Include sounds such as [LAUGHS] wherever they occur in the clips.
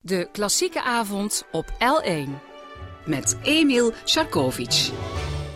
De klassieke avond op L1 met Emil Sharkovic.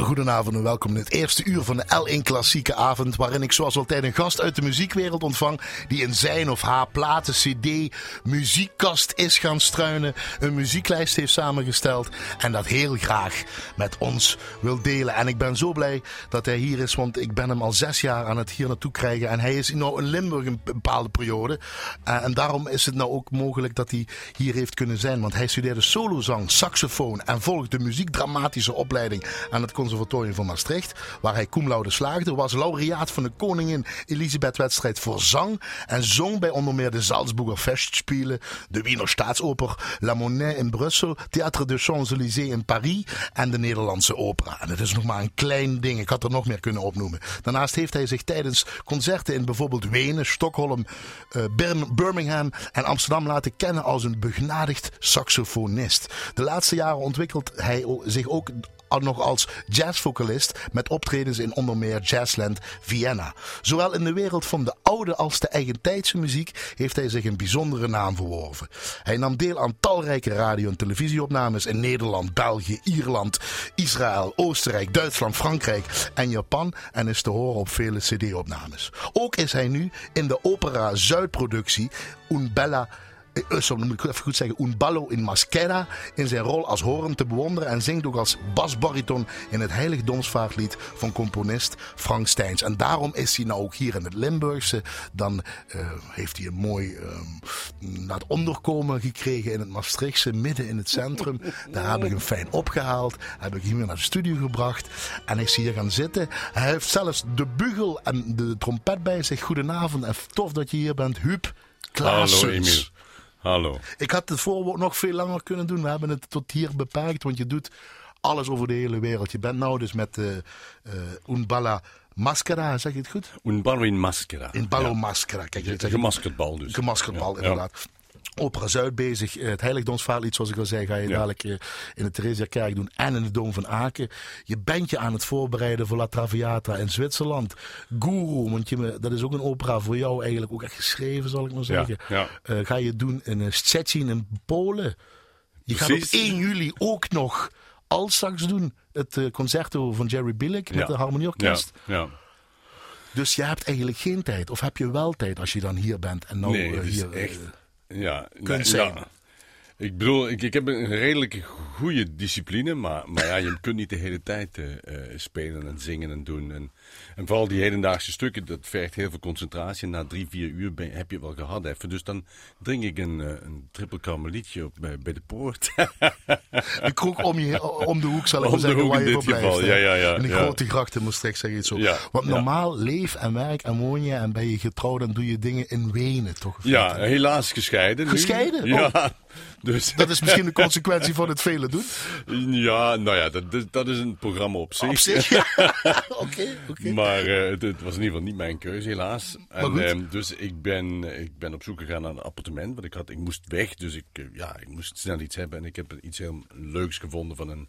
Goedenavond en welkom in het eerste uur van de L1 Klassieke Avond. Waarin ik zoals altijd een gast uit de muziekwereld ontvang. Die in zijn of haar platen, cd, muziekkast is gaan struinen. Een muzieklijst heeft samengesteld. En dat heel graag met ons wil delen. En ik ben zo blij dat hij hier is. Want ik ben hem al zes jaar aan het hier naartoe krijgen. En hij is nou in Limburg een bepaalde periode. Uh, en daarom is het nou ook mogelijk dat hij hier heeft kunnen zijn. Want hij studeerde solozang, saxofoon. En volgde muziekdramatische opleiding aan het Conservatorium van Maastricht, waar hij cum laude slaagde, was laureaat van de Koningin Elisabeth wedstrijd voor zang en zong bij onder meer de Salzburger Festspielen, de Wiener Staatsoper, La Monnaie in Brussel, Théâtre de Champs-Élysées in Paris en de Nederlandse opera. En het is nog maar een klein ding, ik had er nog meer kunnen opnoemen. Daarnaast heeft hij zich tijdens concerten in bijvoorbeeld Wenen, Stockholm, uh, Birmingham en Amsterdam laten kennen als een begnadigd saxofonist. De laatste jaren ontwikkelt hij zich ook nog als jazzvocalist met optredens in onder meer Jazzland Vienna. Zowel in de wereld van de oude als de eigentijdse muziek heeft hij zich een bijzondere naam verworven. Hij nam deel aan talrijke radio- en televisieopnames in Nederland, België, Ierland, Israël, Oostenrijk, Duitsland, Frankrijk en Japan en is te horen op vele cd-opnames. Ook is hij nu in de opera Zuidproductie Un Bella zo moet ik even goed zeggen, Un ballo in maschera in zijn rol als horen te bewonderen en zingt ook als basbariton in het heiligdomsvaartlied van componist Frank Steins. En daarom is hij nou ook hier in het Limburgse. Dan uh, heeft hij een mooi uh, laat onderkomen gekregen in het Maastrichtse, midden in het centrum. Daar heb ik hem fijn opgehaald, heb ik hem weer naar de studio gebracht en is hier gaan zitten. Hij heeft zelfs de bugel en de trompet bij zich. Goedenavond en tof dat je hier bent, Huub Klaasens. Hallo Emil. Hallo. Ik had het voorwoord nog veel langer kunnen doen. We hebben het tot hier beperkt, want je doet alles over de hele wereld. Je bent nou dus met uh, uh, Unballa Maskera, zeg je het goed? Un ballo in maskera. In ballo ja. maskera. Kijk, je gemaskerd bal dus. Gemaskerd bal, ja. inderdaad. Opera Zuid bezig. Het Heiligdomsvaarlied, zoals ik al zei, ga je ja. dadelijk in de Theresiakerk doen. En in de Dom van Aken. Je bent je aan het voorbereiden voor La Traviata in Zwitserland. Guru, want je, dat is ook een opera voor jou eigenlijk ook echt geschreven, zal ik maar zeggen. Ja, ja. Uh, ga je doen in Szczecin in Polen. Je Precies. gaat op 1 juli ook nog Alsax doen. Het uh, concerto van Jerry Billick met de Harmonieorkest. Ja. Dus je hebt eigenlijk geen tijd. Of heb je wel tijd als je dan hier bent en nou nee, hier... echt... Ja, kunt zijn. Ja. Ik bedoel, ik, ik heb een redelijk goede discipline, maar, maar ja, je kunt niet de hele tijd uh, spelen en zingen en doen. En, en vooral die hedendaagse stukken, dat vergt heel veel concentratie. En na drie, vier uur ben, heb je het wel gehad even. Dus dan drink ik een, uh, een triple karmelietje op bij, bij de poort. [LAUGHS] de kroeg om, je, [LAUGHS] om de hoek, zal ik om zeggen, waar je voor blijft. ja, ja, ja. In de grote grachten Maastricht, zeg je het zo. Ja, Want normaal leef en werk en woon je en ben je getrouwd en doe je dingen in Wenen, toch? Ja, helaas gescheiden. nu. Gescheiden? Ja. Oh. Dus, Dat is misschien de [LAUGHS] consequentie van het vele doen. ja, nou ja, dat, dat, is een programma op zich. Op zich, ja. [LAUGHS] Oké, oké. Maar uh, het, het, was in ieder geval niet mijn keuze, helaas. En, goed. uh, dus ik ben, ik ben op zoek gegaan naar een appartement. Want ik, had, ik moest weg, dus ik, uh, ja, ik moest snel iets hebben. En ik heb iets heel leuks gevonden van een,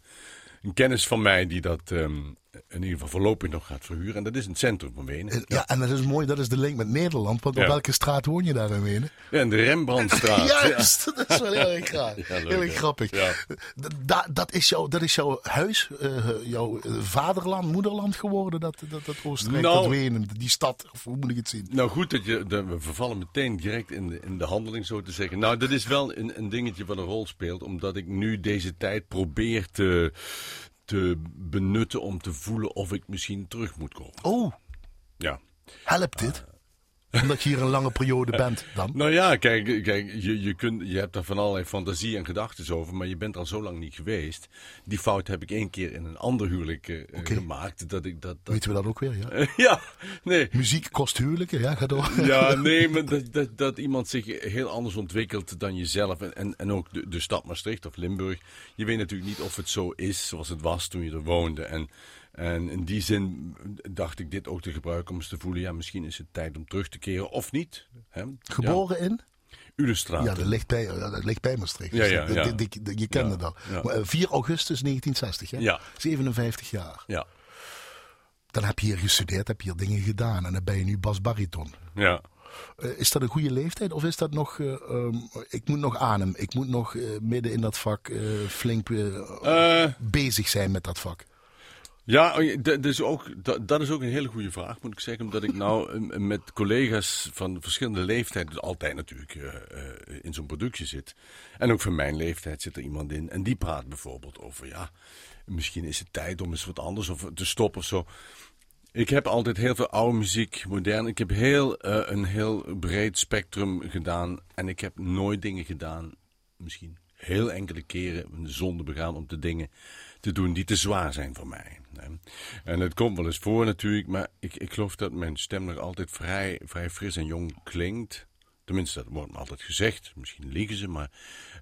een kennis van mij die dat um, in ieder geval voorlopig nog gaat verhuren. En dat is in het centrum van Wenen. Ja, ja, en dat is mooi, dat is de link met Nederland. Want Ja. op welke straat woon je daar in Wenen? Ja, in de Rembrandtstraat. [LAUGHS] Juist, dat is wel heel erg graag. [LAUGHS] Heel erg grappig. Da, dat, is jouw, dat is jouw huis, uh, jouw vaderland, moederland geworden, dat, dat, dat Oostenrijk, Nou- dat Wenen, die stad, of hoe moet ik het zien? Nou goed, dat je, dat we vervallen meteen direct in de, in de handeling, zo te zeggen. Nou, dat is wel een, een dingetje wat een rol speelt, omdat ik nu deze tijd probeer te, te benutten om te voelen of ik misschien terug moet komen. Oh, Ja. helpt dit? Omdat je hier een lange periode bent dan? Nou ja, kijk, kijk je, je, kunt, je hebt er van allerlei fantasie en gedachten over, maar je bent al zo lang niet geweest. Die fout heb ik één keer in een ander huwelijk eh, gemaakt. Dat ik dat, dat Weten we dat ook weer, ja? [LAUGHS] ja, nee. Muziek kost huwelijken, ja, ga door. Ja, [LAUGHS] nee, maar dat, dat, dat iemand zich heel anders ontwikkelt dan jezelf. En, en, en ook de, de stad Maastricht of Limburg. Je weet natuurlijk niet of het zo is zoals het was toen je er woonde. En, en in die zin dacht ik dit ook te gebruiken om eens te voelen... ja, misschien is het tijd om terug te keren of niet. Hè? Geboren in? Ja, Ulestraat. Ja, dat ligt bij, dat ligt bij Maastricht. Ja, ja, Dus ja. dat- dat- dat- Je kende dat. ja. Maar, eh, 4 augustus 1960, hè? Ja. 57 jaar. Ja, Dan heb je hier gestudeerd, heb je hier dingen gedaan. En dan ben je nu basbariton. ja. Eh, is dat een goede leeftijd of is dat nog, eh, ehm, ik moet nog aan hem, ik moet nog eh, midden in dat vak flink bezig zijn met dat vak? Ja, oh, dat is, ook, dat, is ook een hele goede vraag, moet ik zeggen. Omdat ik nou [LAUGHS] met collega's van verschillende leeftijden altijd natuurlijk eh, eh, in zo'n productie zit. En ook van mijn leeftijd zit er iemand in. En die praat bijvoorbeeld over, ja, misschien is het tijd om eens wat anders of te stoppen of zo. Ik heb altijd heel veel oude muziek, modern. Ik heb heel, eh, een heel breed spectrum gedaan. En ik heb nooit dingen gedaan, misschien heel enkele keren, een zonde begaan om de dingen te doen die te zwaar zijn voor mij. En het komt wel eens voor natuurlijk, maar ik, ik geloof dat mijn stem nog altijd vrij, vrij fris en jong klinkt. Tenminste, dat wordt me altijd gezegd. Misschien liegen ze, maar...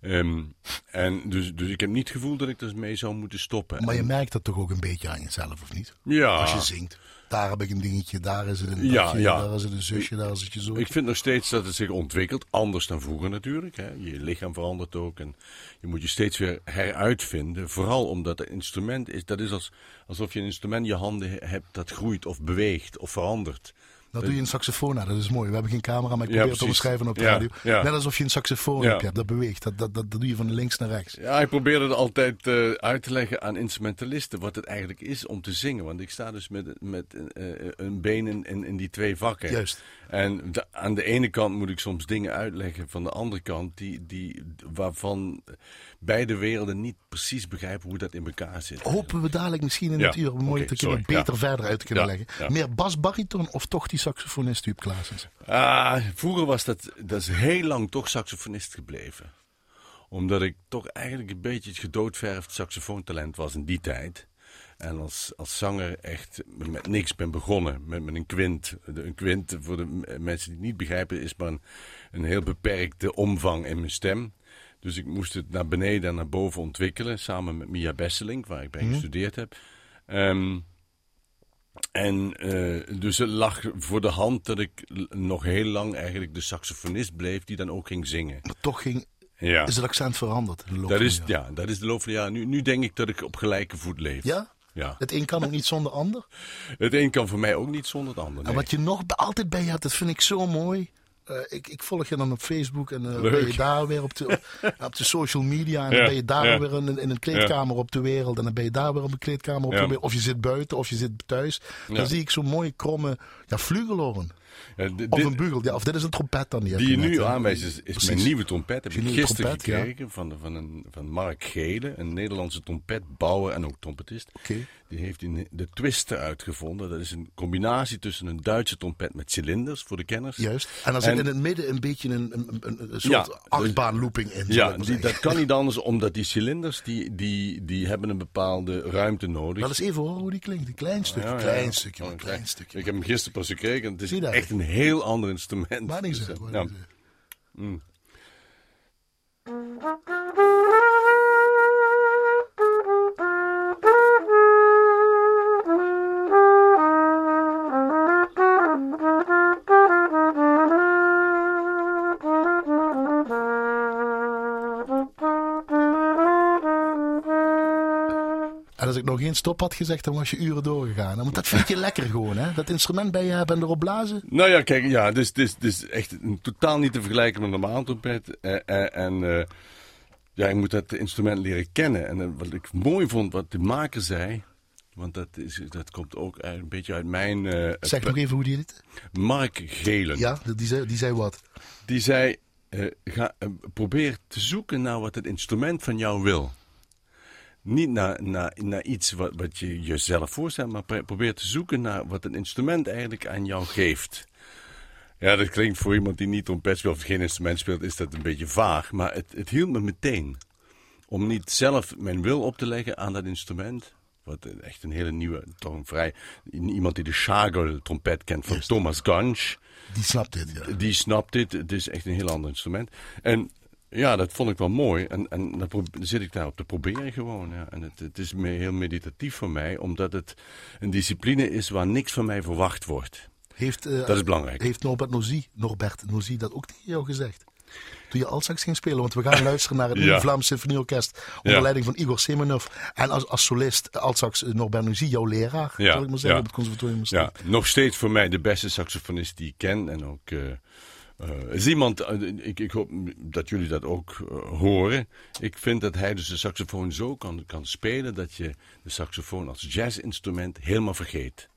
ehm, en dus, dus ik heb niet het gevoel dat ik er mee zou moeten stoppen. Maar je merkt dat toch ook een beetje aan jezelf, of niet? ja, Als je zingt. Daar heb ik een dingetje, daar is het een Ja, daar is het een zusje, daar is het je zo. Ik vind nog steeds dat het zich ontwikkelt, anders dan vroeger natuurlijk. Hè. Je lichaam verandert ook en je moet je steeds weer heruitvinden. Vooral omdat het instrument is, dat is als, alsof je een instrument in je handen he- hebt dat groeit of beweegt of verandert. Dat doe je een saxofoon na, dat is mooi. We hebben geen camera, maar ik Ja, probeer het te beschrijven op de radio. Net alsof je een saxofoon hebt, dat beweegt. Dat, dat, dat, dat doe je van links naar rechts. Ja, ik probeer het altijd eh, uit te leggen aan instrumentalisten wat het eigenlijk is om te zingen. Want ik sta dus met, met eh, een been in, in, in die twee vakken. Juist. En de- aan de ene kant moet ik soms dingen uitleggen, van de andere kant die, die, waarvan beide werelden niet precies begrijpen hoe dat in elkaar zit. Hopen we dadelijk misschien in Ja, het uur mooi oké, te kunnen beter ja. verder uit te kunnen Ja, leggen. Meer bas-bariton of toch die saxofonist Huub Klaasens? Ah, vroeger was dat, dat is heel lang toch saxofonist gebleven. Omdat ik toch eigenlijk een beetje het gedoodverfd saxofoontalent was in die tijd. En als, als zanger echt met niks ben begonnen. Met, met een kwint. De- Een kwint, voor de mensen die het niet begrijpen, is maar een, een heel beperkte omvang in mijn stem. Dus ik moest het naar beneden en naar boven ontwikkelen. Samen met Mia Besseling, waar ik bij gestudeerd heb. Ehm, en eh, dus het lag voor de hand dat ik nog heel lang eigenlijk de saxofonist bleef die dan ook ging zingen. Maar toch ging, Ja, is het accent veranderd. in de loop dat van is, de jaren. ja, dat is de loop van de jaren. Nu, nu denk ik dat ik op gelijke voet leef. Ja? Ja. Het een kan ook niet zonder ander. [LAUGHS] Het een kan voor mij ook niet zonder het ander. En wat je nog altijd bij je hebt, dat vind ik zo mooi. Eh, ik, ik volg je dan op Facebook en eh, Leuk. ben je daar weer op de, op, [LAUGHS] op de social media. En dan Ja, ben je daar ja. weer in, in een kleedkamer op de wereld. En dan ben je daar weer op een kleedkamer op de wereld. Of je zit buiten of je zit thuis. Dan zie ik zo'n mooie kromme ja, vlugeloren. Ja, Of een bugel. Ja, of dit is een trompet dan. Die, die je nu aanwijst is, is mijn nieuwe trompet. Heb ik gisteren trompet, ja. gekregen van, van, een, van Mark Gele, een Nederlandse trompetbouwer en ook trompetist. Die heeft die- de twister uitgevonden. Dat is een combinatie tussen een Duitse trompet met cilinders, voor de kenners. Juist. En dan En- zit in het midden een beetje een, een, een, een soort Ja, dus- achtbaanlooping in. Ja, die, dat kan niet [LAUGHS] anders, omdat die cilinders die, die, die hebben een bepaalde ruimte nodig. Laat eens even horen hoe die klinkt. Een klein stukje, klein stukje, een klein stukje. Ik heb hem gisteren pas gekregen. en Het is Zie dat? Echt een heel ander instrument. Maar niet Dus, zo. eh, maar ja. niet zo. En als ik nog geen stop had gezegd, dan was je uren doorgegaan. Want dat vind je [LAUGHS] lekker gewoon, hè? Dat instrument bij je hebben en erop blazen. Nou ja, kijk, ja, dus het is echt een, totaal niet te vergelijken met een normaal trompet. Eh, eh, en eh, ja, je moet dat instrument leren kennen. En eh, wat ik mooi vond, wat de maker zei... Want dat, is, dat komt ook een beetje uit mijn... Zeg nog even hoe die dit. Mark Gelen. Ja, die zei, die zei wat. Die zei, ga, probeer te zoeken naar wat het instrument van jou wil. Niet naar, naar, naar iets wat, wat je jezelf voorstelt, maar probeer te zoeken naar wat het instrument eigenlijk aan jou geeft. Ja, dat klinkt voor iemand die niet trompet speelt of geen instrument speelt, is dat een beetje vaag. Maar het, het hielp me meteen om niet zelf mijn wil op te leggen aan dat instrument. Wat echt een hele nieuwe, toch een vrij... Iemand die de Schagel-trompet kent van Thomas Gansch. Die snapt dit, ja. Die snapt dit. Het is echt een heel ander instrument. En ja, dat vond ik wel mooi. En, en dan zit ik daarop te proberen gewoon. Ja. En het, het is me- heel meditatief voor mij, omdat het een discipline is waar niks van mij verwacht wordt. Heeft, eh, Dat is belangrijk. Heeft Norbert Nozy, Norbert dat ook tegen jou gezegd? toen je altsax ging spelen? Want we gaan [LAUGHS] luisteren naar het Ja. nieuwe Vlaams Symfonieorkest onder Ja. leiding van Igor Semenov. En als, als solist altsax eh, Norbert Nuzi, jouw leraar, Ja, zal ik maar zeggen, op het conservatorium. Ja, nog steeds voor mij de beste saxofonist die ik ken. En ook eh, eh, is iemand, eh, ik, ik hoop dat jullie dat ook eh, horen. Ik vind dat hij dus de saxofoon zo kan, kan spelen dat je de saxofoon als jazzinstrument helemaal vergeet.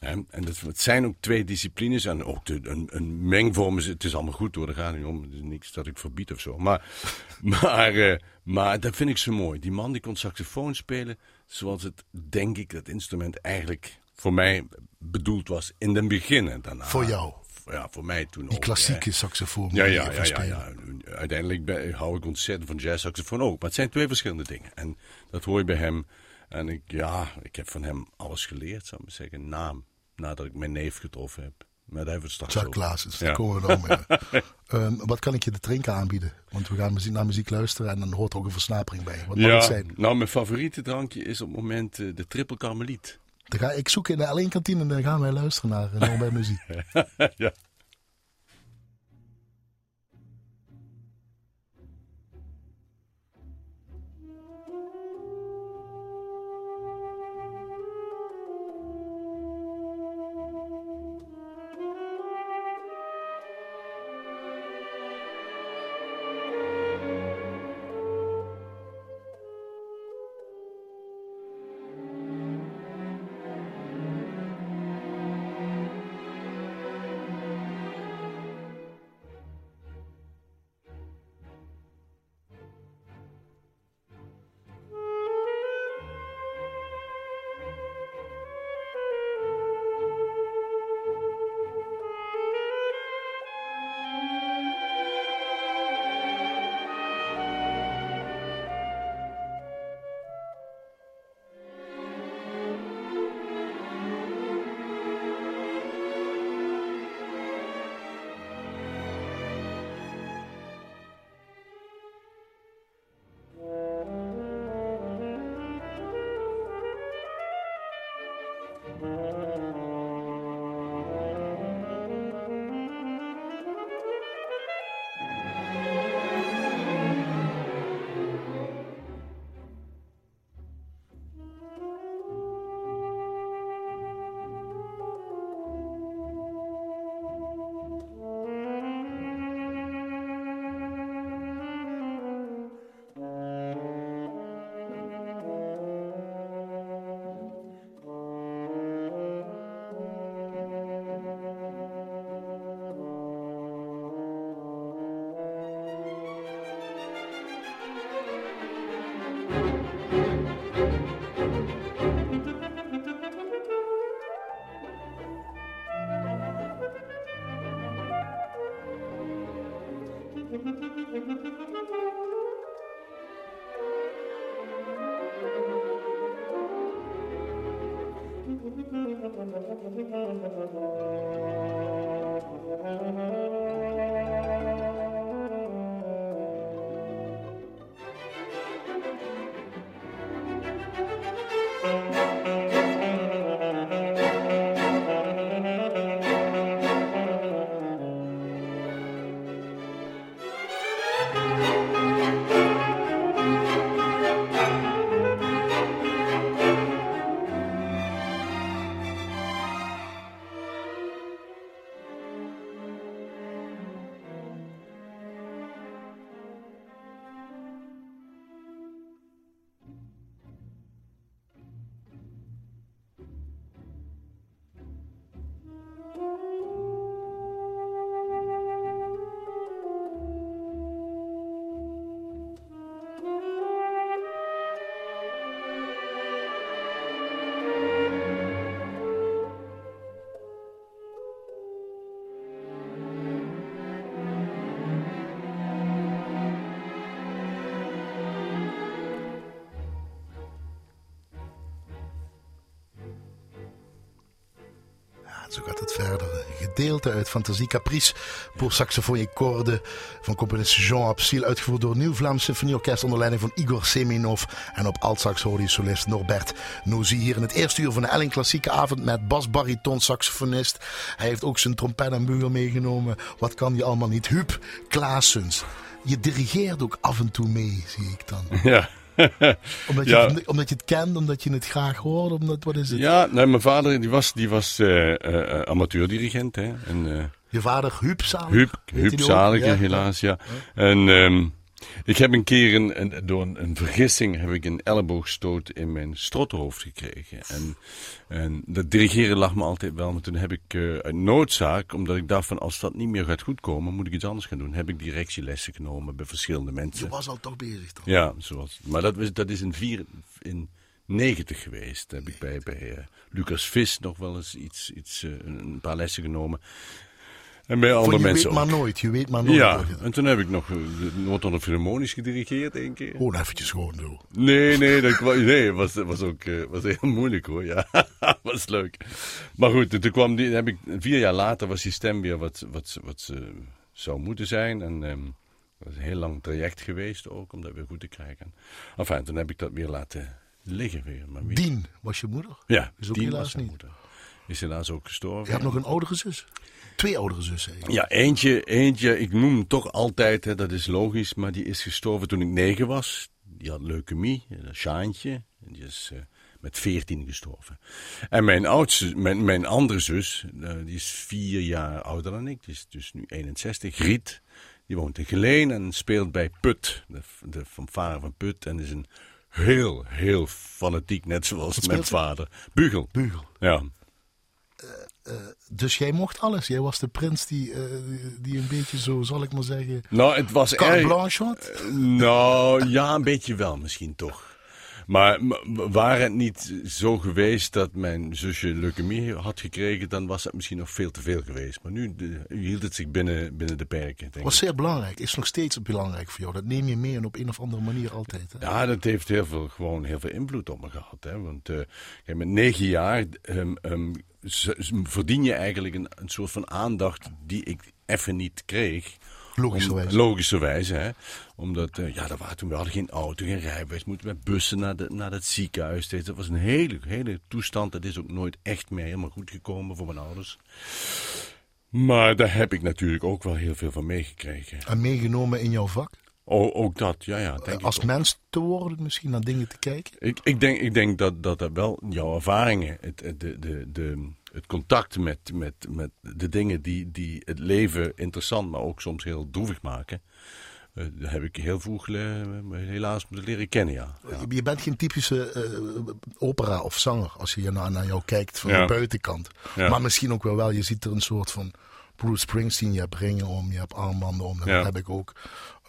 En dat, het zijn ook twee disciplines en ook een, een mengvorm. Het is allemaal goed hoor, daar gaat het niet om. Het is niks dat ik verbied of zo. Maar, [LAUGHS] maar, maar dat vind ik zo mooi. Die man die kon saxofoon spelen zoals het, denk ik, dat instrument eigenlijk voor mij bedoeld was in den begin. En daarna, Voor jou. Ja, voor mij toen Die ook. klassieke hè. saxofoon. Ja, ja, ja, ja. Uiteindelijk ben- hou ik ontzettend van jazzsaxofoon ook. Maar het zijn twee verschillende dingen. En dat hoor je bij hem. En ik, ja, ik heb van hem alles geleerd, zou ik maar zeggen. Na, nadat ik mijn neef getroffen heb. Maar daar hebben we straks. Klaasens, daar Ja. komen we dan mee. [LAUGHS] Ehm, wat kan ik je te drinken aanbieden? Want we gaan muziek, naar muziek luisteren en dan hoort er ook een versnapering bij. Wat Ja, zijn? nou, mijn favoriete drankje is op het moment eh, de triple karmeliet. Ik zoeken in de L1 kantine en dan gaan wij luisteren naar uh, Muziek. [LAUGHS] ja. thank you Gedeelte uit Fantasie Caprice voor saxofoon en van componist Jean Absil, uitgevoerd door Nieuw Vlaams Symfonieorkest onder leiding van Igor Seminov. En op altsax hoorde solist Norbert Nozy hier in het eerste uur van de Elling Klassieke Avond met bas-bariton saxofonist. Hij heeft ook zijn trompet en bugel meegenomen. Wat kan je allemaal niet? Huub Klaasens. Je dirigeert ook af en toe mee, zie ik dan. Ja. [LAUGHS] Omdat je, Ja. omdat je het kent, omdat je het graag hoort, omdat, wat is het? Ja, nee, mijn vader die was, die was eh, eh, amateurdirigent. Hè? En, eh, Je vader Huub Zaliger. Huub, Huub? Zaliger, Ja. helaas, ja. En ehm, ik heb een keer een, een- door een, een vergissing heb ik een elleboogstoot in mijn strothoofd gekregen. En, en dat dirigeren lag me altijd wel, maar toen heb ik eh, uit noodzaak, omdat ik dacht van als dat niet meer gaat goedkomen, moet ik iets anders gaan doen. Heb ik directielessen genomen bij verschillende mensen. Je was al toch bezig dan? Ja, zoals, maar dat, was, dat is in, vier, in 90 geweest. Heb ik bij, bij eh, Lucas Vis nog wel eens iets, iets, eh, een paar lessen genomen. En bij Van andere je mensen weet ook. maar nooit, je weet maar nooit. Ja, en toen heb ik nog eh, Noord-Holland Philharmonisch gedirigeerd één keer. Gewoon eventjes gewoon zo. Nee, nee, dat nee, was, was ook eh, was heel [LAUGHS] moeilijk hoor. Ja, [LAUGHS] was leuk. Maar goed, toen kwam die, heb ik, vier jaar later was die stem weer wat, wat, wat ze zou moeten zijn. En ehm dat was een heel lang traject geweest ook, om dat weer goed te krijgen. Enfin, toen heb ik dat weer laten liggen weer. Maar wie- Dien was je moeder. ja, is ook die helaas was niet. moeder. Is helaas ook gestorven. Je hebt nog een oudere zus. Twee oudere zussen. Ja, eentje, eentje, ik noem hem toch altijd, hè, dat is logisch, maar die is gestorven toen ik negen was. Die had leukemie, een Sjaantje, en die is eh, met veertien gestorven. En mijn oudste, mijn, mijn andere zus, eh, die is vier jaar ouder dan ik, die is dus nu 61, Riet. Die woont in Geleen en speelt bij Put, de, de fanfare van Put. En is een heel, heel fanatiek, net zoals mijn vader. Bugel. Bugel. Ja. Dus jij mocht alles. Jij was de prins die, eh, die een beetje zo, zal ik maar zeggen, Nou, het was erg... blanche had. Nou, ja, een beetje wel misschien toch. Maar waren het niet zo geweest dat mijn zusje leukemie had gekregen, dan was het misschien nog veel te veel geweest. Maar nu de- hield het zich binnen, binnen de perken, denk was ik. zeer belangrijk. Is nog steeds belangrijk voor jou. Dat neem je mee en op een of andere manier altijd. Hè? Ja, dat heeft heel veel, gewoon heel veel invloed op me gehad. Hè? Want eh, kijk, met negen jaar ehm, ehm, verdien je eigenlijk een, een soort van aandacht die ik even niet kreeg. Logischerwijze. Om- logischerwijze, hè. Omdat, eh, ja, dat waren toen, we hadden geen auto, geen rijbewijs. Moeten met bussen naar, de, naar het ziekenhuis. steeds. Dat was een hele, hele toestand. Dat is ook nooit echt meer helemaal goed gekomen voor mijn ouders. Maar daar heb ik natuurlijk ook wel heel veel van meegekregen. En meegenomen in jouw vak. O, ook dat, ja, ja. Denk Als mens te worden, misschien naar dingen te kijken. Ik, ik denk, ik denk dat, dat dat wel jouw ervaringen, het, het, de, de, de, het contact met, met, met de dingen die, die het leven interessant, maar ook soms heel droevig maken. eh, dat heb ik heel vroeg helaas moeten leren kennen, ja. ja. Je- bent geen typische eh, opera of zanger als je naar, naar jou kijkt van Ja. de buitenkant. Ja. Maar misschien ook wel wel. Je ziet er een soort van Bruce Springsteen. Je hebt ringen om, je hebt armbanden om. Dat Ja. heb ik ook.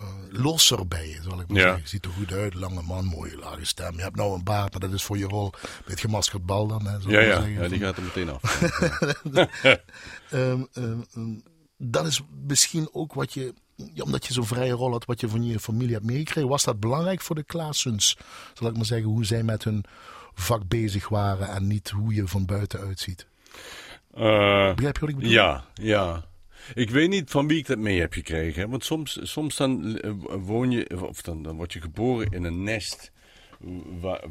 Eh, losser bij je, zal ik maar Ja. zeggen. Je ziet er goed uit. Lange man, mooie lage stem. Je hebt nou een baard, maar dat is voor je rol bij het gemaskerd bal dan. Hè, Ja, ja, zeggen. ja, die gaat er meteen af. [LAUGHS] Ehm, ehm, ehm, dat is misschien ook wat je, ja, omdat je zo'n vrije rol had, wat je van je familie hebt meegekregen. Was dat belangrijk voor de Klaasens? Zal ik maar zeggen, hoe zij met hun vak bezig waren en niet hoe je van buiten uitziet. Eh, Begrijp je wat ik bedoel? Ja, ja. Ik weet niet van wie ik dat mee heb gekregen. Want soms, soms dan eh, woon je, of dan, dan word je geboren in een nest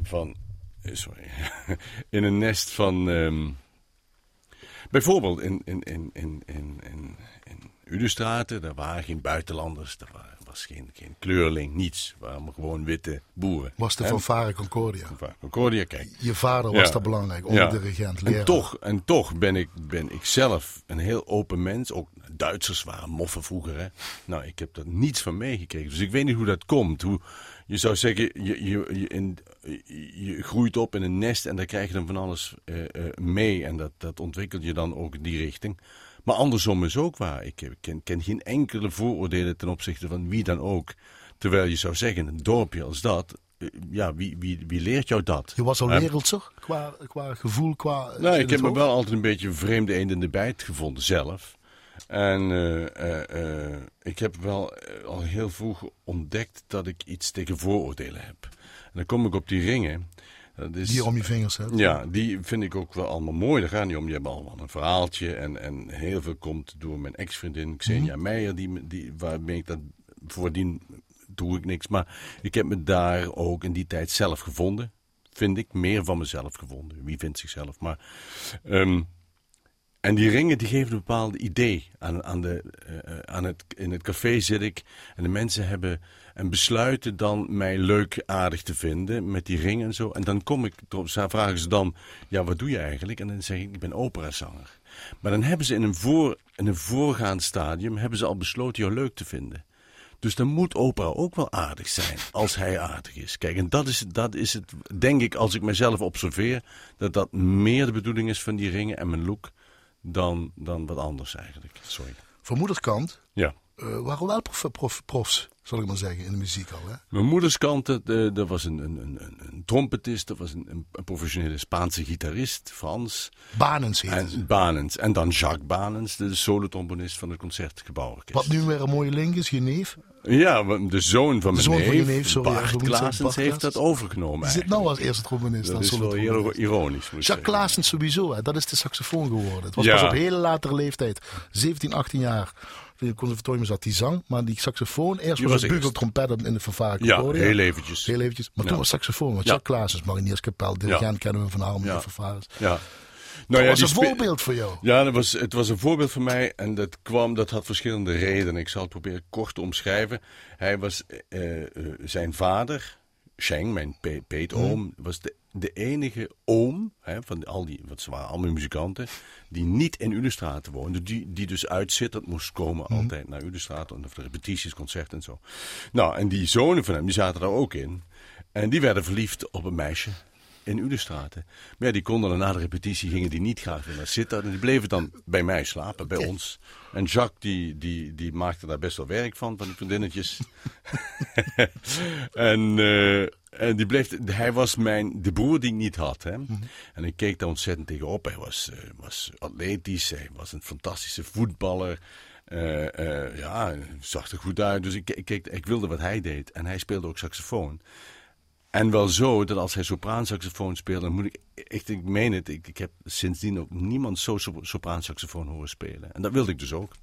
van. eh, Sorry. [LAUGHS] In een nest van. ehm, bijvoorbeeld in, in, in, in, in, in, in Udestraten, daar waren geen buitenlanders, daar wa- was geen, geen kleurling, niets. Het waren gewoon witte boeren. Was de fanfare Concordia. Concordia, kijk. Je vader was dat belangrijk, onderdirigent, leraar. En toch, en toch ben, ik, ben ik zelf een heel open mens. Ook Duitsers waren moffen vroeger. Hè? Nou, ik heb er niets van meegekregen. Dus ik weet niet hoe dat komt. Hoe, je zou zeggen, je, je, je, in, je groeit op in een nest en daar krijg je dan van alles eh, eh, mee. En dat, dat ontwikkelt je dan ook in die richting. Maar andersom is ook waar. Ik heb- ken, ken geen enkele vooroordelen ten opzichte van wie dan ook. Terwijl je zou zeggen, een dorpje als dat, eh, ja, wie, wie, wie leert jou dat? Je was al Hè? wereldser qua, qua gevoel, qua... Nou, in ik heb me wel altijd een beetje een vreemde eend in de bijt gevonden zelf. En eh, eh, eh, ik heb wel eh, al heel vroeg ontdekt dat ik iets tegen vooroordelen heb. En dan kom ik op die ringen. Is, Die je om je vingers hebt. ja, die vind ik ook wel allemaal mooi. Daar gaat niet om. Die hebben allemaal een verhaaltje. En, en heel veel komt door mijn ex-vriendin Xenia Meijer. Die, die, waarmee ik dat voordien doe ik niks. Maar ik heb me daar ook in die tijd zelf gevonden. Vind ik. Meer van mezelf gevonden. Wie vindt zichzelf? Maar... ehm, en die ringen die geven een bepaald idee. Aan, aan de, eh, eh, aan het, in het café zit ik en de mensen hebben en besluiten dan mij leuk aardig te vinden met die ringen en zo. En dan kom ik erop, vragen ze dan, ja wat doe je eigenlijk? En dan zeg ik, ik ben operazanger. Maar dan hebben ze in een, voor, in een voorgaand stadium hebben ze al besloten jou leuk te vinden. Dus dan moet opera ook wel aardig zijn, als hij aardig is. Kijk, en dat is, dat is het, denk ik, als ik mezelf observeer, dat dat meer de bedoeling is van die ringen en mijn look dan, dan wat anders eigenlijk. Sorry. Van moederskant Ja. Eh waren wel prof, prof, profs, zal ik maar zeggen, in de muziek al. Hè? Mijn moeders kant, eh, er was een, een, een, een- trompetist, er was een, een, professionele Spaanse gitarist, Frans. Banens heette ze. En Banens. En dan Jacques Banens, de solotrombonist van het Concertgebouworkest. Wat nu weer een mooie link is, je neef. Ja, de zoon van mijn zoon van je neef, neef, sorry, Bart Klaasens, heeft dat Klaasens. overgenomen Die zit nou als eerste trombonist. Dat is wel iro- ironisch, Jacques. Klaassen sowieso, hè. dat is de saxofoon geworden. Het was Ja. pas op hele latere leeftijd, 17, 18 jaar. Het conservatorium zat, die zang. Maar die saxofoon, eerst was was bugeltrompet in de fanfare. Ja, heel eventjes. Heel eventjes. Maar toen was saxofoon. Want Ja. Jacques Klaassen, marinierskapel, dirigent kennen we van Harmony Ja. en fanfares. Ja. Dat Nou ja, was een voorbeeld voor jou. Ja, dat was, het was een voorbeeld voor mij en dat kwam, dat had verschillende redenen. Ik zal het proberen kort te omschrijven. Hij was, eh, eh, zijn vader, Sheng, mijn pe peetoom, was de, de enige oom hè, van al die, want ze waren allemaal muzikanten, die niet in Ulestraat woonde. Die, die dus Sittard moest komen altijd naar Ulestraat, of de repetities, concerten en zo. Nou, en die zonen van hem, die zaten daar ook in. En die werden verliefd op een meisje in Ulestraten. Maar ja, die konden dan na de repetitie, gingen die niet graag weer naar Sittard. En die bleven dan bij mij slapen, bij ons. En Jacques, die, die, die maakte daar best wel werk van, van die vriendinnetjes. [LAUGHS] [LAUGHS] en, eh, en die bleef, hij was mijn, de broer die ik niet had. Hè? En ik keek daar ontzettend tegenop. Hij was, eh, was atletisch, hij was een fantastische voetballer. Eh, eh, ja, zag er goed uit. Dus ik, ik, keek- ik wilde wat hij deed. En hij speelde ook saxofoon. En wel zo dat als hij sopraansaxofoon speelde, moet ik echt, ik meen het, ik, ik heb sindsdien ook niemand zo so- sopraansaxofoon horen spelen. En dat wilde ik dus ook.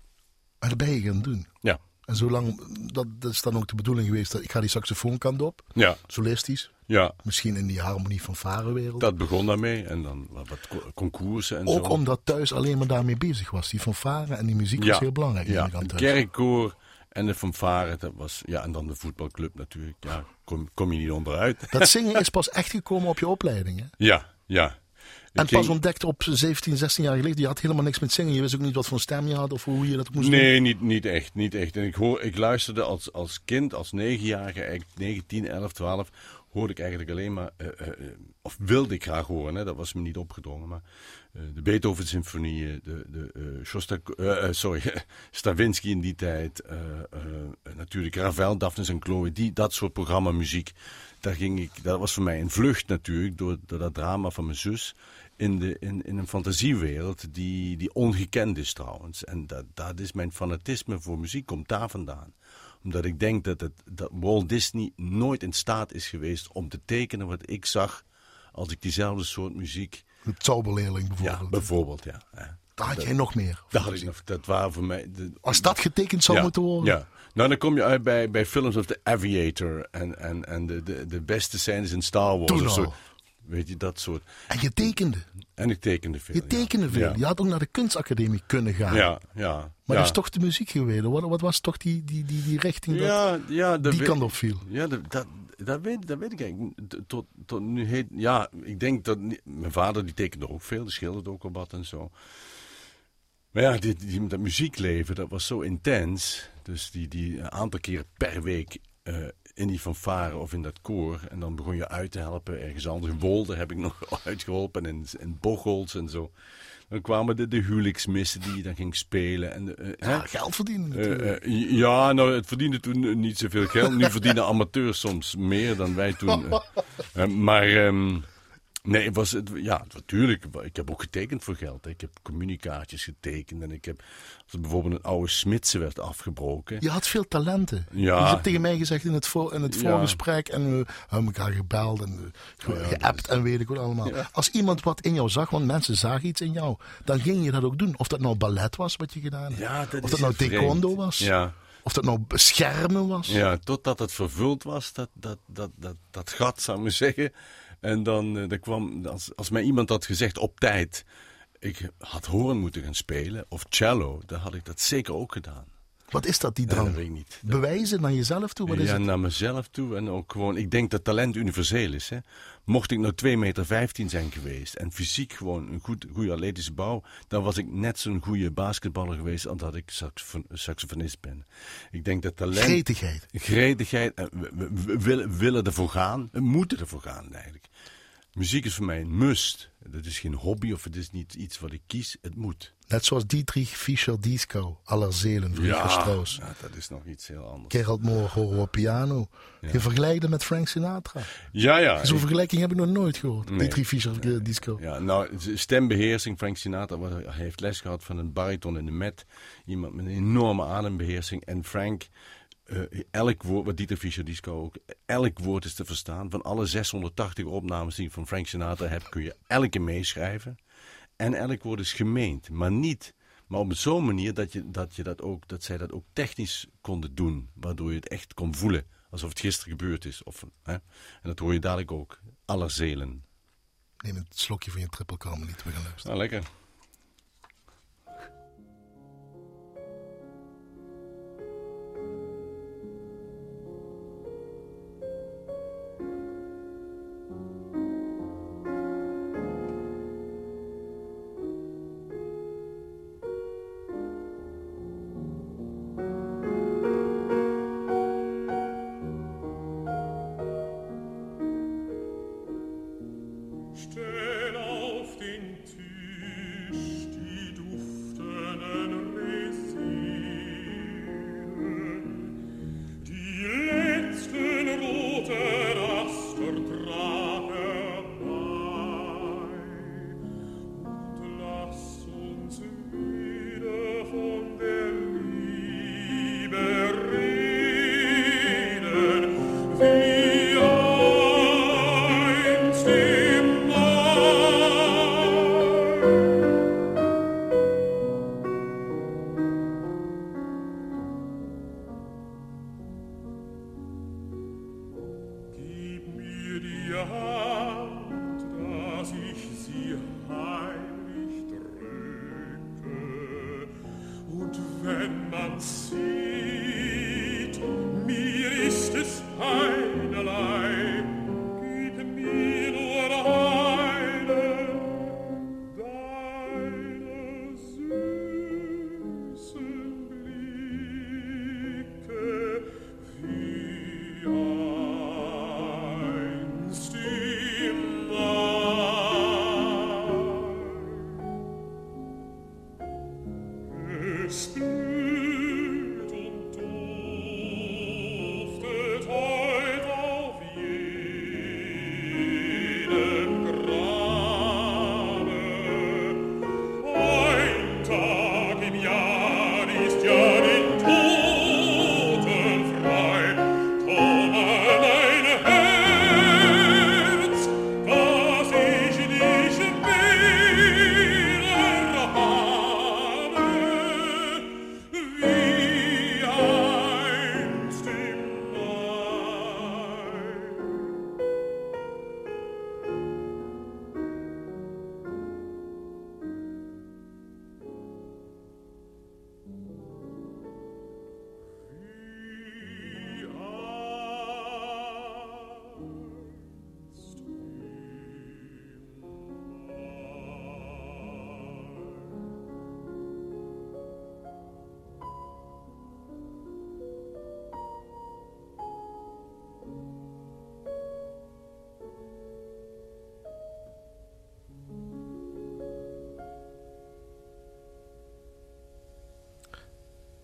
En dat ben je gaan doen. Ja. En zolang, dat, dat is dan ook de bedoeling geweest, dat ik ga die saxofoonkant op. Ja, Solistisch. ja. Misschien in die harmonie van varenwereld. Dat begon daarmee. En dan wat, wat co- concoursen en zo. Ook omdat thuis alleen maar daarmee bezig was. Die fanfare en die muziek was heel belangrijk. Ja, thuis. kerkkoor en de fanfare, dat was, ja, en dan de voetbalclub natuurlijk. Ja, kom, kom je niet onderuit. Dat [LAUGHS] zingen is pas echt gekomen op je opleiding. Hè? Ja, ja. En pas ontdekt op 17, 16 jaar geleden. Je had helemaal niks met zingen. Je wist ook niet wat voor stem je had of hoe je dat moest doen. Nee, niet, niet echt, niet echt. En ik, hoor, ik luisterde als, als kind, als negenjarige, eigenlijk 9, 10, 11, 12, hoorde ik eigenlijk alleen maar, eh, eh, eh, of wilde ik graag horen, hè, dat was me niet opgedrongen, maar de Beethoven-symfonieën, de, de Shostak- sorry, [LAUGHS] Stravinsky in die tijd, natuurlijk Ravel, Daphnis en Chloe, die, dat soort programmamuziek, daar ging ik, dat was voor mij een vlucht natuurlijk, door, door dat drama van mijn zus, in, de, in, in een fantasiewereld die, die ongekend is trouwens. En dat, dat is mijn fanatisme voor muziek, komt daar vandaan. Omdat ik denk dat, het, dat Walt Disney nooit in staat is geweest om te tekenen wat ik zag als ik diezelfde soort muziek... De Zauberleerling Ja, bijvoorbeeld. bijvoorbeeld, ja. ja. Daar had jij nog meer. Dat, had ik nog, dat waren voor mij... De, Als dat getekend zou ja, moeten worden. Ja. Nou, dan kom je uit bij, bij films als The Aviator en, en, en de, de, de beste scènes in Star Wars. Toen of zo. Weet je, dat soort. En je tekende. En ik tekende veel. Je tekende ja. veel. Je had ook naar de kunstacademie kunnen gaan. Ja, ja. Maar dat is toch de muziek geweest. Wat, wat was toch die, die, die, die richting dat ja, ja, dat die weet- kant op viel? Ja, dat, dat, dat, weet, dat weet ik eigenlijk. Tot, tot nu heet, ja, ik denk dat mijn vader die tekende ook veel, die schilderde ook al wat en zo. Maar ja, dit, die, dat muziekleven, dat was zo intens. Dus die, die een aantal keren per week eh, in die fanfare of in dat koor. En dan begon je uit te helpen ergens anders. In Wolde heb ik nog [LAUGHS] uitgeholpen en in, in Bocholt en zo. Dan kwamen de, de huwelijksmissen die je dan ging spelen. En eh, hè? Ja, geld verdienen Eh, natuurlijk. eh, ja, nou, het verdiende toen niet zoveel geld. Nu verdienen amateurs soms meer dan wij toen. [LAUGHS] maar, ehm, Nee, het was het, ja, natuurlijk. Ik heb ook getekend voor geld. Ik heb communicaties getekend. En ik heb, als er bijvoorbeeld een oude Smitse werd afgebroken. Je had veel talenten. Ja. Je hebt tegen mij gezegd in het, voor, in het Ja. voorgesprek. En we hebben elkaar gebeld en ge- geappt en weet ik wat allemaal. Als iemand wat in jou zag, want mensen zagen iets in jou. Dan ging je dat ook doen. Of dat nou ballet was wat je gedaan hebt. Dat of dat nou taekwondo was. Ja. Of dat nou schermen was. Ja, totdat het vervuld was, dat, dat, dat, dat, dat gat, zou ik maar zeggen. En dan, eh, dan kwam, als, als mij iemand had gezegd op tijd, ik had horen moeten gaan spelen, of cello, dan had ik dat zeker ook gedaan. Wat is dat, die drang? dat weet ik niet. Bewijzen naar jezelf toe? Wat is ja, het? naar mezelf toe en ook gewoon, ik denk dat talent universeel is. Hè. Mocht ik nou 2,15 meter zijn geweest en fysiek gewoon een goed, goede atletische bouw, dan was ik net zo'n goede basketballer geweest als dat ik saxofon- saxofonist ben. Ik denk dat talent... Gretigheid. Gretigheid, en willen, willen ervoor gaan, we moeten ervoor gaan eigenlijk. Muziek is voor mij een must. Dat is geen hobby of het is niet iets wat ik kies, het moet. Net zoals Dietrich Fischer-Dieskau, aller Zelen, Richard Strauss. ja, dat is nog iets heel anders. Gerald Moore horen we op piano. Je vergelijkt hem met Frank Sinatra. Ja, ja. Zo'n ik- vergelijking heb ik nog nooit gehoord. Nee. Dietrich Fischer-Dieskau. Ja, nou, stembeheersing. Frank Sinatra wa- hij heeft les gehad van een bariton in de met. Iemand met een enorme adembeheersing. En Frank, eh, elk woord, wat Dieter Fischer Disco ook, elk woord is te verstaan. Van alle 680 opnames die ik van Frank Sinatra heb, kun je elke meeschrijven. En elk woord is gemeend, maar niet. Maar op zo'n manier dat, je, dat, je dat, ook, dat zij dat ook technisch konden doen. Waardoor je het echt kon voelen. Alsof het gisteren gebeurd is. Of, hè? En dat hoor je dadelijk ook. Aller zelen. Neem een slokje van je triple niet we gaan luisteren. Nou, lekker.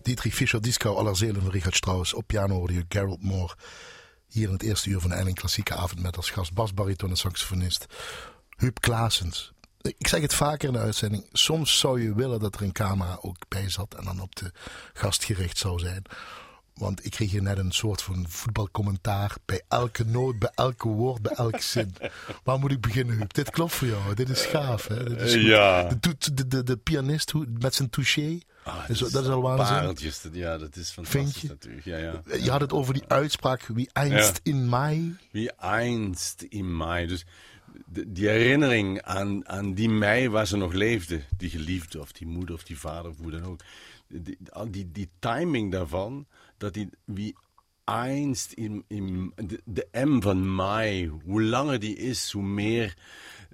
Dietrich Fischer-Dieskau, aller Zelen van Richard Strauss. Op piano hoorde je Gerald Moore. Hier in het eerste uur van de Eiling Klassieke Avond met als gast basbariton en saxofonist Huub Klaasens. Ik zeg het vaker in de uitzending. Soms zou je willen dat er een camera ook bij zat en dan op de gast gericht zou zijn. Want ik kreeg hier net een soort van voetbalcommentaar bij elke noot, bij elke woord, bij elke zin. [LAUGHS] Waar moet ik beginnen, Huub? Dit klopt voor jou. Dit is gaaf, hè? Dit is goed. Ja. De, de, de, de pianist met zijn touché. Ah, Dus dat is al waanzin. Pareltjes, dat- ja, dat is fantastisch je? natuurlijk. Ja, ja. Je had het over die uitspraak. Wie einst in mei. Wie einst in mei. Dus de- die herinnering aan, aan die mei waar ze nog leefde. Die geliefde of die moeder of die vader of hoe dan ook. Die, die, die timing daarvan. Dat die, wie einst in, in de, de M van mei. Hoe langer die is, hoe meer...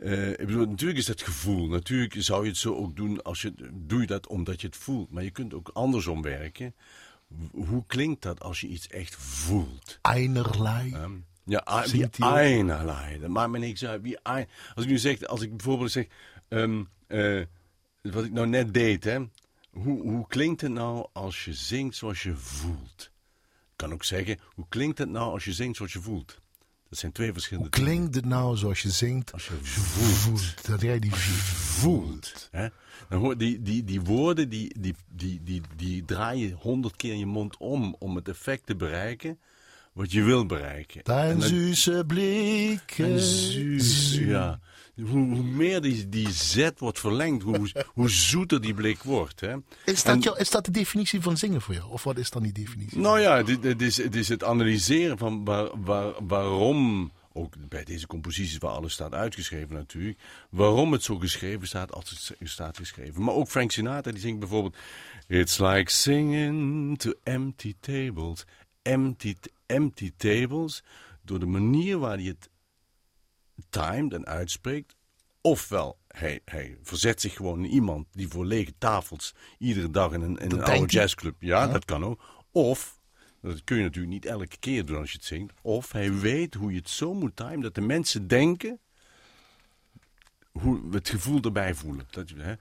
eh, ik bedoel, natuurlijk is dat gevoel. Natuurlijk zou je het zo ook doen als je... Doe je dat omdat je het voelt. Maar je kunt ook andersom werken. Hoe klinkt dat als je iets echt voelt? Einerlei. Ehm, Ja, wie einerlei. Dat maakt me niks uit. Wie ein- als ik nu zeg, als ik bijvoorbeeld zeg, ehm, eh, wat ik nou net deed, hè. Hoe, hoe klinkt het nou als je zingt zoals je voelt? Ik kan ook zeggen, hoe klinkt het nou als je zingt zoals je voelt? Dat zijn twee verschillende Hoe klinkt het nou zoals je zingt? Als je voelt. Dat jij die voelt. Hè? Dan hoor, die, die, die woorden die, die, die, die, die draai je honderd keer in je mond om om het effect te bereiken wat je wil bereiken. En Dein dan- Blik. En ja. Hoe, hoe meer die, die zet wordt verlengd, hoe, hoe zoeter die blik wordt. Hè? Is dat, jou, is dat de definitie van zingen voor jou? Of wat is dan die definitie? Nou ja, dit, dit is, het is het analyseren van waar, waar, waarom, ook bij deze composities waar alles staat uitgeschreven natuurlijk, waarom het zo geschreven staat als het staat geschreven. Maar ook Frank Sinatra die zingt bijvoorbeeld It's like singing to empty tables. Empty, empty tables, door de manier waar hij het timed en uitspreekt. Ofwel, hij, hij verzet zich gewoon in iemand die voor lege tafels iedere dag in een, in een oude jazzclub. Ja, dat kan ook. Of, dat kun je natuurlijk niet elke keer doen als je het zingt. Of hij weet hoe je het zo moet timen dat de mensen denken hoe we het gevoel erbij voelen. Dat, je- hè.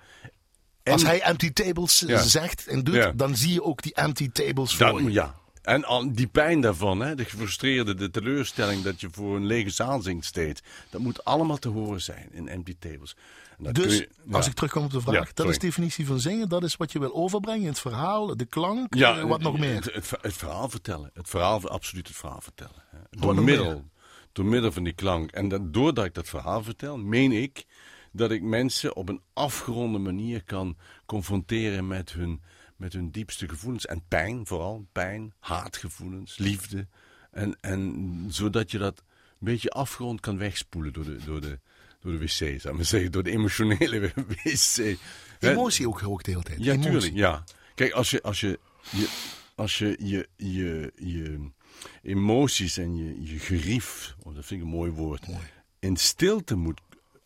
En- Als hij empty tables Ja. zegt en doet, Ja. dan zie je ook die empty tables voor Dan, je. ja. En al die pijn daarvan, hè, de gefrustreerde, de teleurstelling dat je voor een lege zaal zingt steeds. Dat moet allemaal te horen zijn in empty tables. Dus, kun je- ja. als ik terugkom op de vraag, Ja, dat is de definitie van zingen. Dat is wat je wil overbrengen in het verhaal, de klank, Ja, eh, wat nog meer. Het, het, het verhaal vertellen. Het verhaal, absoluut het verhaal vertellen. hè. Door middel, meer? door middel van die klank. En dat, doordat ik dat verhaal vertel, meen ik dat ik mensen op een afgeronde manier kan confronteren met hun, met hun diepste gevoelens. En pijn vooral. Pijn, haatgevoelens, liefde. En, en zodat je dat een beetje afgerond kan wegspoelen door de, door de, door de wc, zou ik zeggen. Door de emotionele [LAUGHS] wc. Emotie ook ook de hele tijd. Ja, Emotie. tuurlijk. Ja. Kijk, als je, als je, je, als je, je, je, je emoties en je, je gerief, oh, dat vind ik een mooi woord, in stilte moet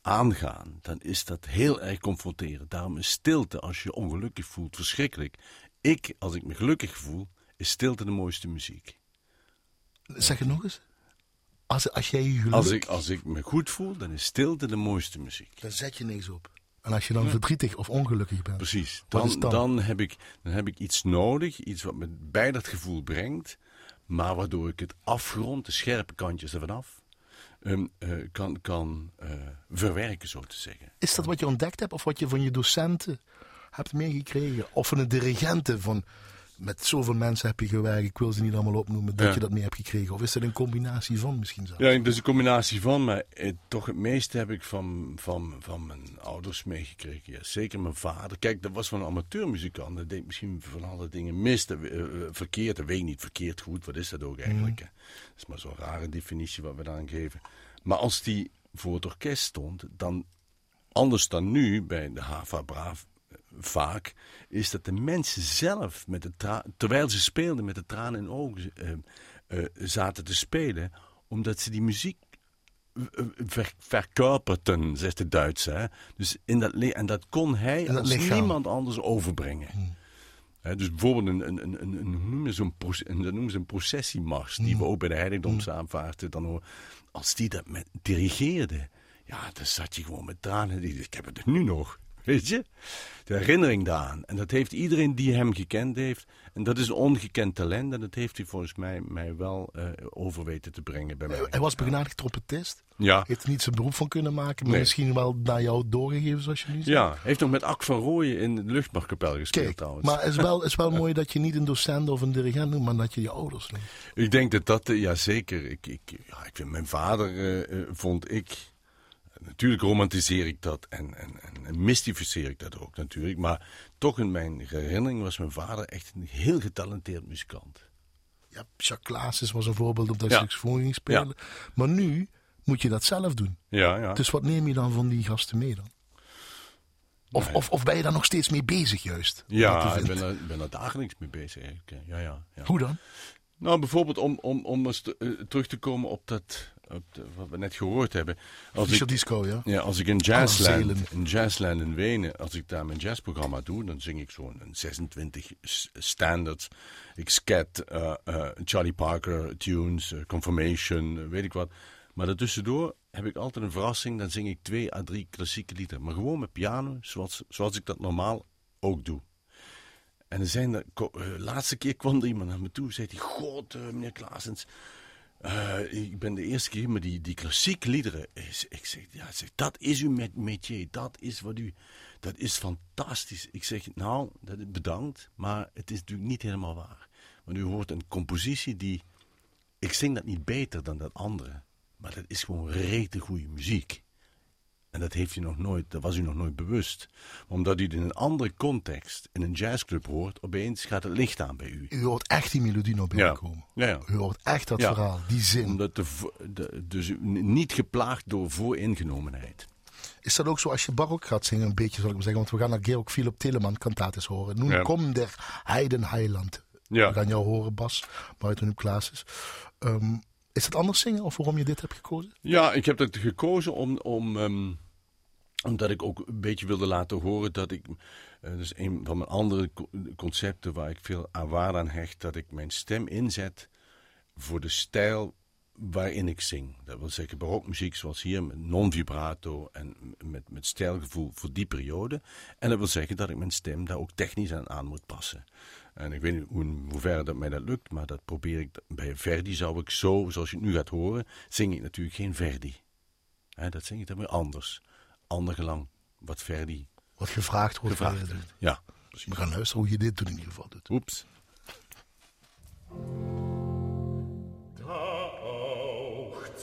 aangaan, dan is dat heel erg confronterend. Daarom is stilte, als je ongelukkig voelt, verschrikkelijk. Ik, als ik me gelukkig voel, is stilte de mooiste muziek. Zeg het nog eens. Als, als jij je geluk, Als ik, als ik me goed voel, dan is stilte de mooiste muziek. dan zet je niks op. En als je dan verdrietig of ongelukkig bent. Precies. Dan, dan? dan? heb ik, dan heb ik iets nodig, iets wat me bij dat gevoel brengt, maar waardoor ik het afgrond, de scherpe kantjes ervan af, eh, kan, kan eh, verwerken, zo te zeggen. Is dat wat je ontdekt hebt of wat je van je docenten hebt meegekregen? Of van de dirigenten van met zoveel mensen heb je gewerkt, ik wil ze niet allemaal opnoemen, dat Ja. je dat mee hebt gekregen? Of is dat een combinatie van misschien zelfs? Ja, het is een combinatie van, maar eh, toch het meeste heb ik van, van, van mijn ouders meegekregen. Ja, zeker mijn vader. Kijk, dat was van een amateurmuzikant. Dat deed misschien van alle dingen mis, dat, eh, eh, verkeerd. Dat weet ik niet, verkeerd goed. Wat is dat ook eigenlijk? hè? Dat is maar zo'n rare definitie wat we daaraan geven. Maar als die voor het orkest stond, dan anders dan nu bij de Hava Braaf vaak, is dat de mensen zelf, met de terwijl ze speelden met de tranen in ogen, eh, eh, zaten te spelen, omdat ze die muziek eh, ver, verkörperten, zegt de Duitse. Hè? Dus in dat en dat kon hij dat als lichaam. niemand anders overbrengen. Hè, dus bijvoorbeeld een, een, een, een, een, hoe noem je zo'n proce- een, dat noemen ze een processiemars, die we ook bij de heiligdomsaanvaarten dan horen. Als die dat met dirigeerde, ja, dan zat je gewoon met tranen. Ik heb het nu nog. [LAUGHS] Weet je? De herinnering daaraan. En dat heeft iedereen die hem gekend heeft. En dat is een ongekend talent. En dat heeft hij volgens mij, mij wel eh over weten te brengen bij mij. Hij was begenadigd trompetist. Ja. Heeft er niet zijn beroep van kunnen maken, maar Nee. misschien wel naar jou doorgegeven, zoals je nu zegt. Ja, heeft nog met Ak van Rooyen in de luchtmachtkapel gespeeld Kijk, trouwens. maar het is wel, is wel [LAUGHS] mooi dat je niet een docent of een dirigent noemt, maar dat je je ouders noemt. Ik denk dat dat, eh, ja zeker. Ik, ik, ja, ik vind mijn vader, eh, vond ik. Natuurlijk romantiseer ik dat en, en, en, mystificeer ik dat ook natuurlijk. Maar toch in mijn herinnering was mijn vader echt een heel getalenteerd muzikant. Ja, Jacques was een voorbeeld op dat Ja. saxofoon ging spelen. Maar nu moet je dat zelf doen. Ja, ja. Dus wat neem je dan van die gasten mee dan? Of, of, of ben je daar nog steeds mee bezig juist? ja, ik ben, ik ben dagelijks mee bezig eigenlijk. Ja, ja, ja. Hoe dan? Nou, bijvoorbeeld om, om, om eens te- eh, terug te komen op dat, wat we net gehoord hebben. Als Fischer ik, Disco, ja? Ja, als ik in. Jazzland, in Jazzland in Wenen, als ik daar mijn jazzprogramma doe, dan zing ik zo'n 26 s- standards. Ik scat eh, eh, Charlie Parker tunes, eh, Confirmation, weet ik wat. Maar daartussendoor heb ik altijd een verrassing. Dan zing ik twee à drie klassieke liederen. Maar gewoon met piano, zoals, zoals ik dat normaal ook doe. En er zijn er, eh, laatste keer kwam er iemand naar me toe. Zei hij, god meneer Klaasens, eh, ik ben de eerste keer, maar die, die klassieke liederen. Ik zeg, ja, zeg, dat is uw métier. Dat is wat u. Dat is fantastisch. Ik zeg, nou, dat bedankt. Maar het is natuurlijk niet helemaal waar. Want u hoort een compositie die. Ik zing dat niet beter dan dat andere. Maar dat is gewoon rete goede muziek. En dat, heeft u nog nooit, dat was u nog nooit bewust. Maar omdat u het in een andere context, in een jazzclub hoort, opeens gaat het licht aan bij u. U hoort echt die melodie nog binnenkomen. Ja, ja. U hoort echt dat verhaal, die zin. Omdat de, dus niet geplaagd door vooringenomenheid. Is dat ook zo als je barok gaat zingen, een beetje zal ik maar zeggen? Want we gaan naar Georg Philip Telemann kantates horen. Nu kom der Heidenheiland. Ja. We gaan jou horen, Bas, buiten uw Klaas is. Ehm, is het anders zingen of waarom je dit hebt gekozen? Ja, ik heb dat gekozen om, om, ehm, omdat ik ook een beetje wilde laten horen dat ik. eh, dus een van mijn andere co- concepten waar ik veel aan waarde aan hecht, dat ik mijn stem inzet voor de stijl waarin ik zing. Dat wil zeggen barokmuziek zoals hier, met non-vibrato en met, met stijlgevoel voor die periode. En dat wil zeggen dat ik mijn stem daar ook technisch aan, aan moet passen. En ik weet niet hoe, hoeverre dat mij dat lukt, maar dat probeer ik. Bij Verdi zou ik zo, zoals je het nu gaat horen, zing ik natuurlijk geen Verdi. Dat zing ik dan weer anders. Ander gelang, wat Verdi Wat gevraagd wordt. gevraagd heeft. Ja, precies. We gaan luisteren hoe je dit doet in ieder geval doet. Oeps.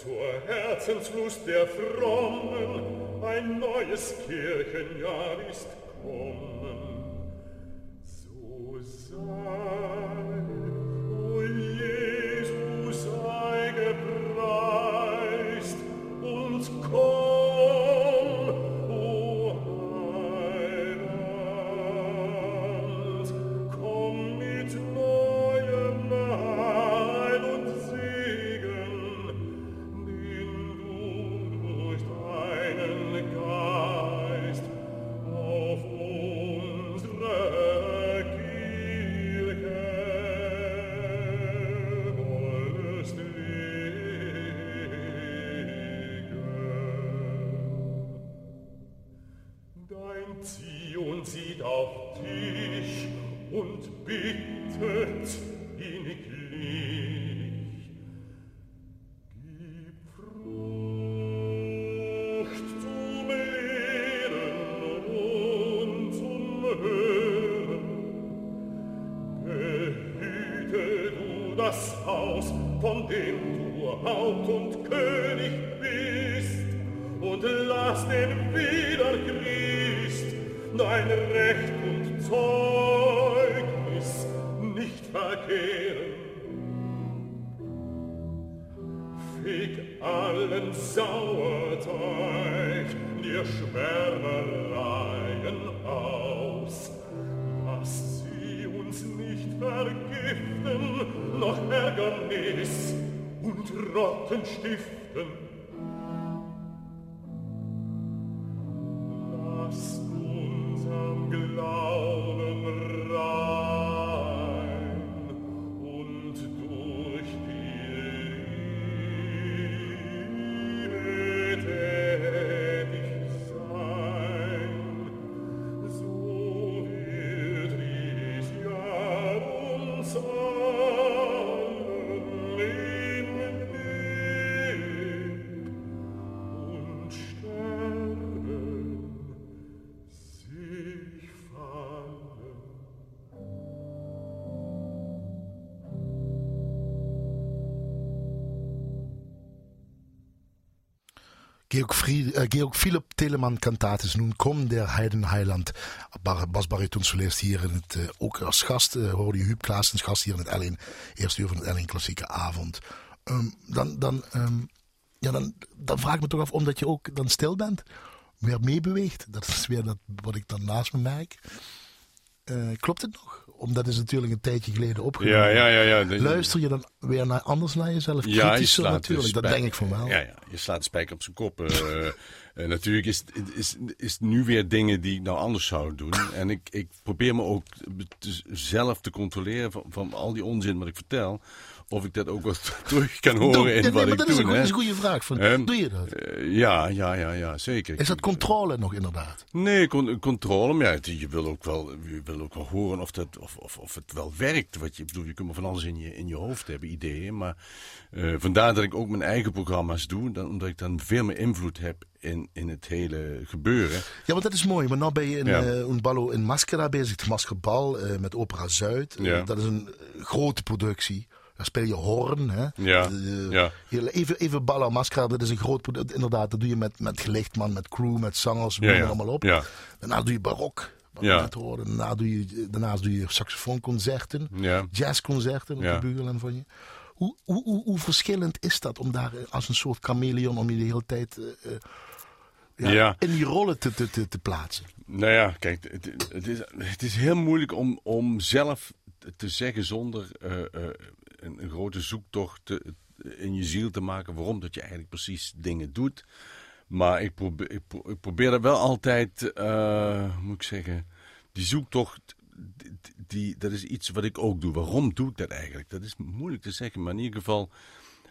Zur Herzenslust der Frommen ein neues Kirchenjahr ist kommen. So sei, Georg, Fried, äh, Georg Philipp Telemann. Nun kommt der Heidenheiland basbaritonsolist hier in het, uh, ook als gast. Uh, hoorde je Huub gast hier in het L1. Eerste uur van het L1 Klassieke Avond. Um, dan, dan, um, ja, dan, dan vraag ik me toch af, omdat je ook dan stil bent, weer meebeweegt. Dat is weer dat, wat ik dan naast me merk. Uh, klopt het nog? Omdat is natuurlijk een tijdje geleden opgenomen. Ja, ja, ja, ja. Luister je dan weer naar, anders naar jezelf? Ja, Kritischer je natuurlijk, dat denk ik van wel. Ja, ja, je slaat de spijker op zijn kop. Uh, uh, [LAUGHS] natuurlijk is, is, is nu weer dingen die ik nou anders zou doen. En ik, ik probeer me ook zelf te controleren van, van al die onzin wat ik vertel of ik dat ook wat [LAUGHS] terug kan horen in wat ik dat doe. Is een, dat is een goede vraag. Van, um, doe je dat? Uh, ja, ja, ja, ja, zeker. Is dat controle nog inderdaad? Nee, con controle. Maar ja, je wil ook wel, je wil ook wel horen of, dat, of, of, of het wel werkt. Wat je, bedoel, je kunt maar van alles in je, in je hoofd hebben, ideeën. Maar uh, vandaar dat ik ook mijn eigen programma's doe. Dan, omdat ik dan veel meer invloed heb in, in het hele gebeuren. Ja, want dat is mooi. Maar nu ben je in ja. uh, un ballo in Maskera bezig. Maskerbal uh, met Opera Zuid. Ja. Dat is een grote productie. Daar speel je hoorn. Hè? Ja, uh, ja. Even, even Balla Mascara, dat is een groot product. Inderdaad, dat doe je met, met gelichtman, met crew, met zangers, ja, ja. allemaal op. Ja. Daarna doe je barok. Wat Ja. net hoorden. Daarna doe je, daarnaast doe je saxofoonconcerten, Ja. jazzconcerten op de bugel en van je. Hoe, hoe, hoe, hoe verschillend is dat om daar eh, als een soort chameleon om je de hele tijd eh, eh, ja, Ja. in die rollen te, te, te, te plaatsen? Nou ja, kijk, het, het, is, het is heel moeilijk om, om zelf te zeggen zonder eh, eh, een, een grote zoektocht te- in je ziel te maken waarom dat je eigenlijk precies dingen doet. Maar ik probeer, ik wel altijd, hoe moet ik zeggen, die zoektocht, die, dat is iets wat ik ook doe. Waarom doe ik dat eigenlijk? Dat is moeilijk te zeggen, maar in ieder geval,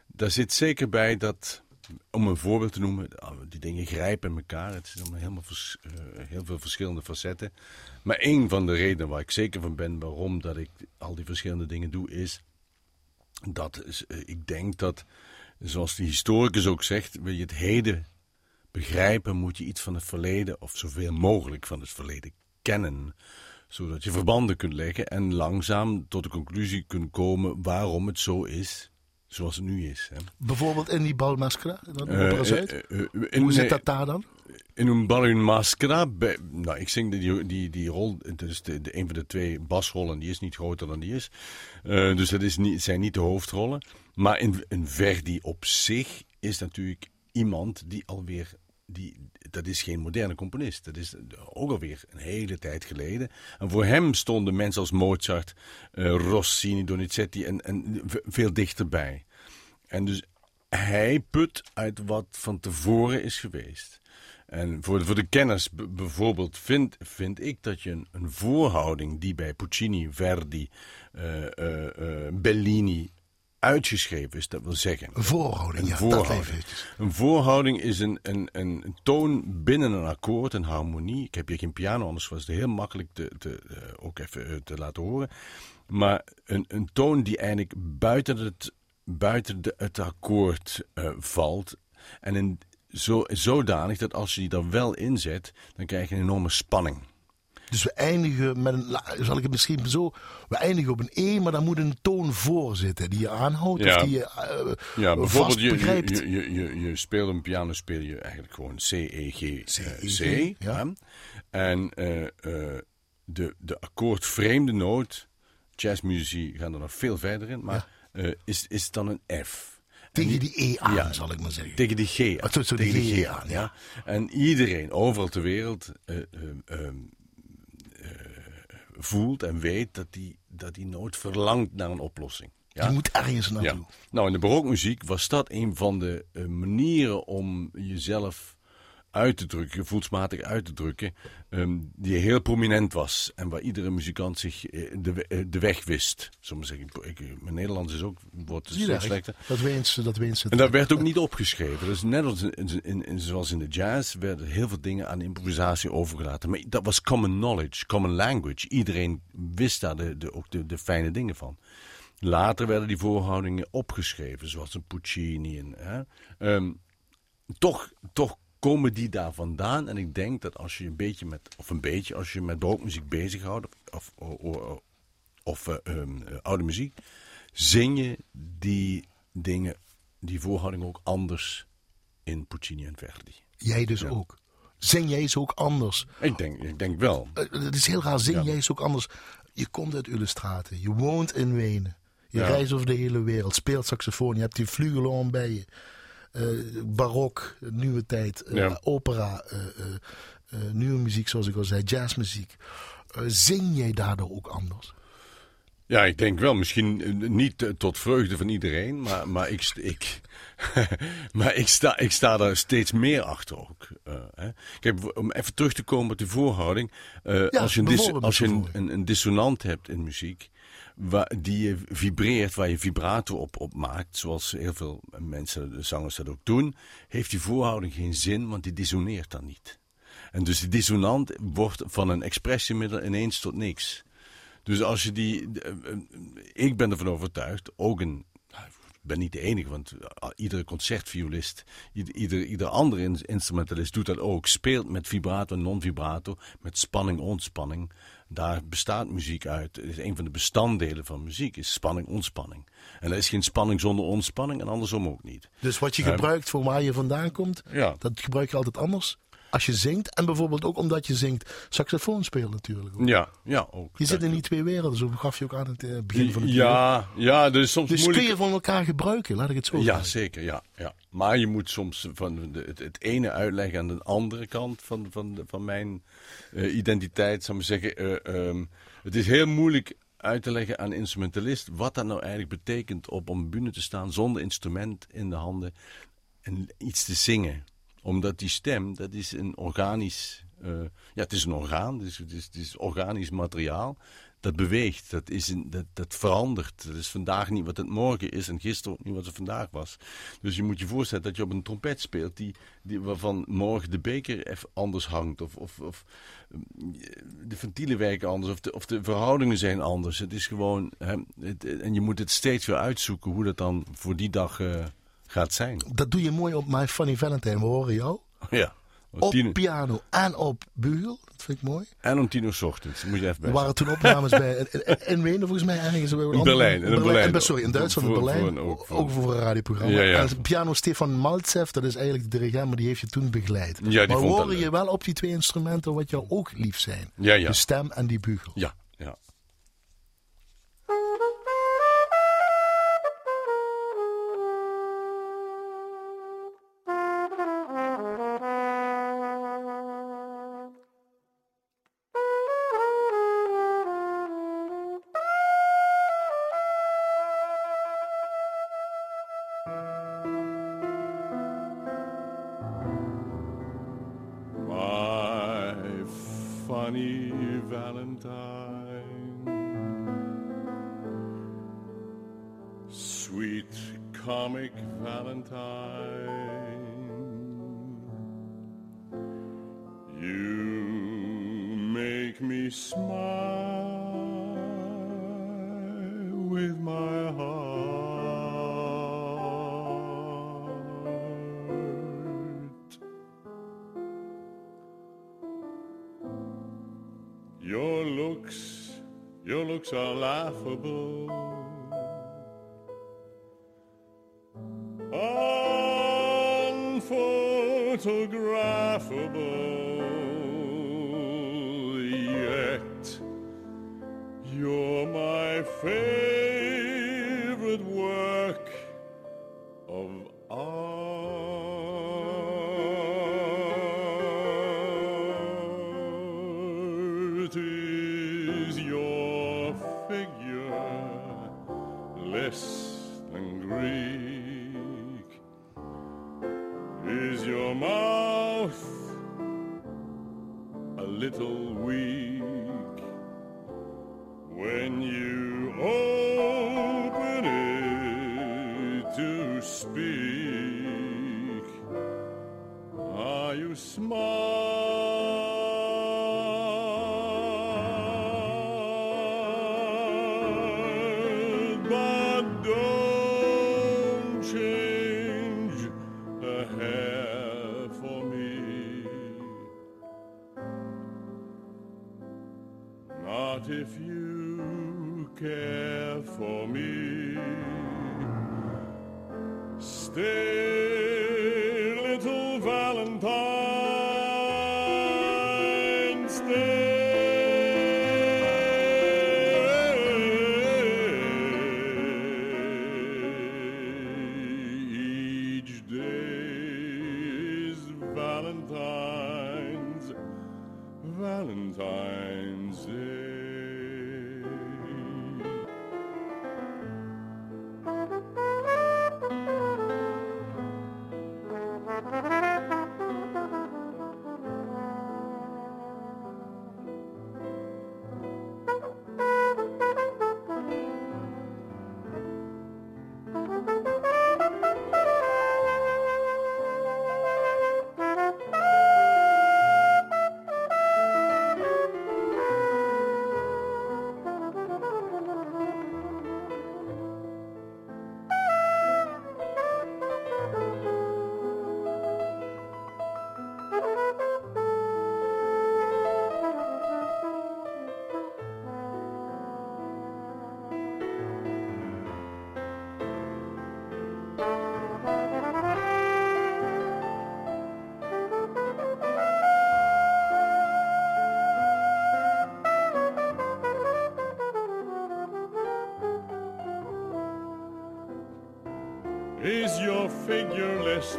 daar zit zeker bij dat, om een voorbeeld te noemen, die dingen grijpen in elkaar. Het is helemaal eh, heel veel verschillende facetten. Maar één van de redenen waar ik zeker van ben waarom dat ik al die verschillende dingen doe, is dat is, eh, ik denk dat, zoals de historicus ook zegt, wil je het heden begrijpen, moet je iets van het verleden, of zoveel mogelijk van het verleden, kennen. Zodat je verbanden kunt leggen en langzaam tot de conclusie kunt komen waarom het zo is zoals het nu is. Hè. Bijvoorbeeld in die balmaskera, dat Zuid. eh, eh, eh, in- Hoe zit dat daar dan? In een bal in maskera. bij- Nou, ik zing die, die, die rol. Is de, de, een van de twee basrollen. Die is niet groter dan die is. Dus dat is niet, zijn niet de hoofdrollen. Maar in, in Verdi op zich is natuurlijk iemand die alweer. Die, dat is geen moderne componist. Dat is ook alweer een hele tijd geleden. En voor hem stonden mensen als Mozart, eh, Rossini, Donizetti en, en veel dichterbij. En dus hij put uit wat van tevoren is geweest. En voor de, voor de kenners bijvoorbeeld vind, vind ik dat je een, een voorhouding die bij Puccini, Verdi, eh, eh, Bellini uitgeschreven is, dat wil zeggen. Een voorhouding, Een ja, voorhouding. dat. Een voorhouding is een, een, een toon binnen een akkoord, een harmonie. Ik heb hier geen piano, anders was het heel makkelijk te, te, eh, ook even eh, te laten horen. Maar een, een toon die eigenlijk buiten het, buiten de, het akkoord eh, valt. En in, zo, zodanig dat als je die er wel inzet, dan krijg je een enorme spanning. Dus we eindigen met een, zal ik het misschien zo, we eindigen op een E, maar daar moet een toon voor zitten die je aanhoudt Ja. of die je eh, Ja, bijvoorbeeld je, begrijpt. je, je, je, je speelt een piano, speel je eigenlijk gewoon C, E, G, eh, C, C. E, G, ja. ja. En eh, eh, de, de akkoordvreemde noot, jazzmuzici gaan er nog veel verder in, maar eh, is, is dan een F. En tegen die E aan, ja, zal ik maar zeggen. Tegen die G aan. Zo- zo die tegen G aan, ja. En iedereen overal ter wereld eh, eh, eh, eh, voelt en weet dat die, dat die noot verlangt naar een oplossing. Ja? Je moet ergens Ja. naartoe. Nou, in de barokmuziek was dat een van de eh, manieren om jezelf uit te drukken, gevoelsmatig uit te drukken, ehm, die heel prominent was en waar iedere muzikant zich eh, de, eh, de weg wist. We zeggen, ik, ik- mijn Nederlands is ook wordt steeds daar? slechter. Dat weens, dat weens. En dat werd ook niet opgeschreven. Dus net als in, in, in- zoals in de jazz werden heel veel dingen aan improvisatie overgelaten. Maar dat was common knowledge, common language. Iedereen wist daar de, de, ook de, de fijne dingen van. Later werden die voorhoudingen opgeschreven, zoals een Puccini. En, hè. Ehm, toch, toch komen die daar vandaan. En ik denk dat als je een beetje met, of een beetje, als je met barokmuziek bezighoudt, of, of, of, of eh, ehm, eh, oude muziek, zing je die dingen, die voorhouding ook anders in Puccini en Verdi. Jij dus ook. Zing jij ze ook anders? Ik denk, ik denk wel. Eh, Het is heel raar, zing Ja. jij ze ook anders? Je komt uit Illustraten, je woont in Wenen. Je Ja. reist over de hele wereld, speelt saxofoon, je hebt die flugelhorn bij je. Eh, barok, nieuwe tijd, eh, Ja. opera, eh, nieuwe muziek zoals ik al zei, jazzmuziek. Zing jij daardoor ook anders? Ja, ik denk wel. Misschien niet tot vreugde van iedereen, maar, maar, ik, ik, [LAUGHS] maar ik, sta, ik sta daar steeds meer achter ook. hè. Kijk, om even terug te komen op de voorhouding. als je, een, dis- als je een, een dissonant hebt in muziek, waar, die je vibreert, waar je vibrato op, op maakt, zoals heel veel mensen, de zangers dat ook doen, heeft die voorhouding geen zin, want die dissoneert dan niet. En dus die dissonant wordt van een expressiemiddel ineens tot niks. Dus als je die. eh, eh, Ik ben ervan overtuigd, ook een. nou, Ik ben niet de enige, want eh, iedere concertviolist, ieder, ieder, andere in- instrumentalist doet dat ook. Speelt met vibrato en non-vibrato, met spanning, ontspanning. Daar bestaat muziek uit. Het is een van de bestanddelen van muziek, is spanning, ontspanning. En er is geen spanning zonder ontspanning en andersom ook niet. Dus wat je Ja. gebruikt voor waar je vandaan komt, Ja. dat gebruik je altijd anders als je zingt. En bijvoorbeeld ook omdat je zingt, saxofoon spelen natuurlijk. Ook. Ja, ja ook. Je zit in die twee werelden, zo gaf je ook aan het eh, begin van het uur. Ja, ja, dus soms Dus moeilijk. kun je van elkaar gebruiken, laat ik het zo Ja, zeggen. zeker. Ja, ja. Maar je moet soms van de, het, het ene uitleggen aan de andere kant van, van, van mijn eh, identiteit. Zou ik zeggen. Eh, ehm, het is heel moeilijk uit te leggen aan instrumentalist wat dat nou eigenlijk betekent op een bühne te staan zonder instrument in de handen en iets te zingen. Omdat die stem, dat is een organisch, eh, ja, het is een orgaan, dus het is, het is organisch materiaal. Dat beweegt, dat, is een, dat, dat verandert. Dat is vandaag niet wat het morgen is en gisteren ook niet wat het vandaag was. Dus je moet je voorstellen dat je op een trompet speelt die, die, waarvan morgen de beker even anders hangt. Of, of, of eh, de ventielen werken anders of de, of de verhoudingen zijn anders. Het is gewoon, hè, het- en je moet het steeds weer uitzoeken hoe dat dan voor die dag eh, gaat zijn. Dat doe je mooi op My Funny Valentine. We horen jou. Ja. Op piano en op bugel. Vind ik mooi. en om tien uur 's ochtends. Moet je even bij Er waren toen opnames bij in, Wenen volgens mij ergens. In Berlijn, in Berlijn. en- sorry, in Duitsland, in Berlijn. voor een- ook voor- ook voor een radioprogramma. Ja, ja. En piano Stefan Maltsev, dat is eigenlijk de dirigent, maar die heeft je toen begeleid. Ja, die maar vond dat horen je wel op die twee instrumenten wat jou ook lief zijn. Ja, ja. De stem en die bugel. Ja, ja. Looks, your looks are laughable. Unphotographable, yet you're my favorite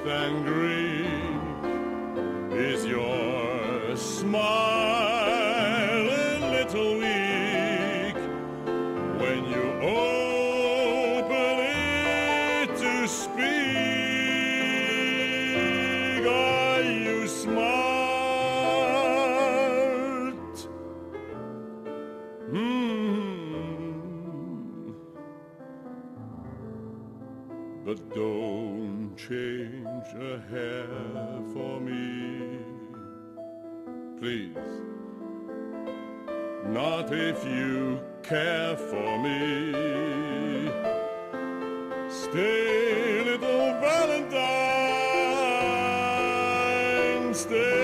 and green. Stay.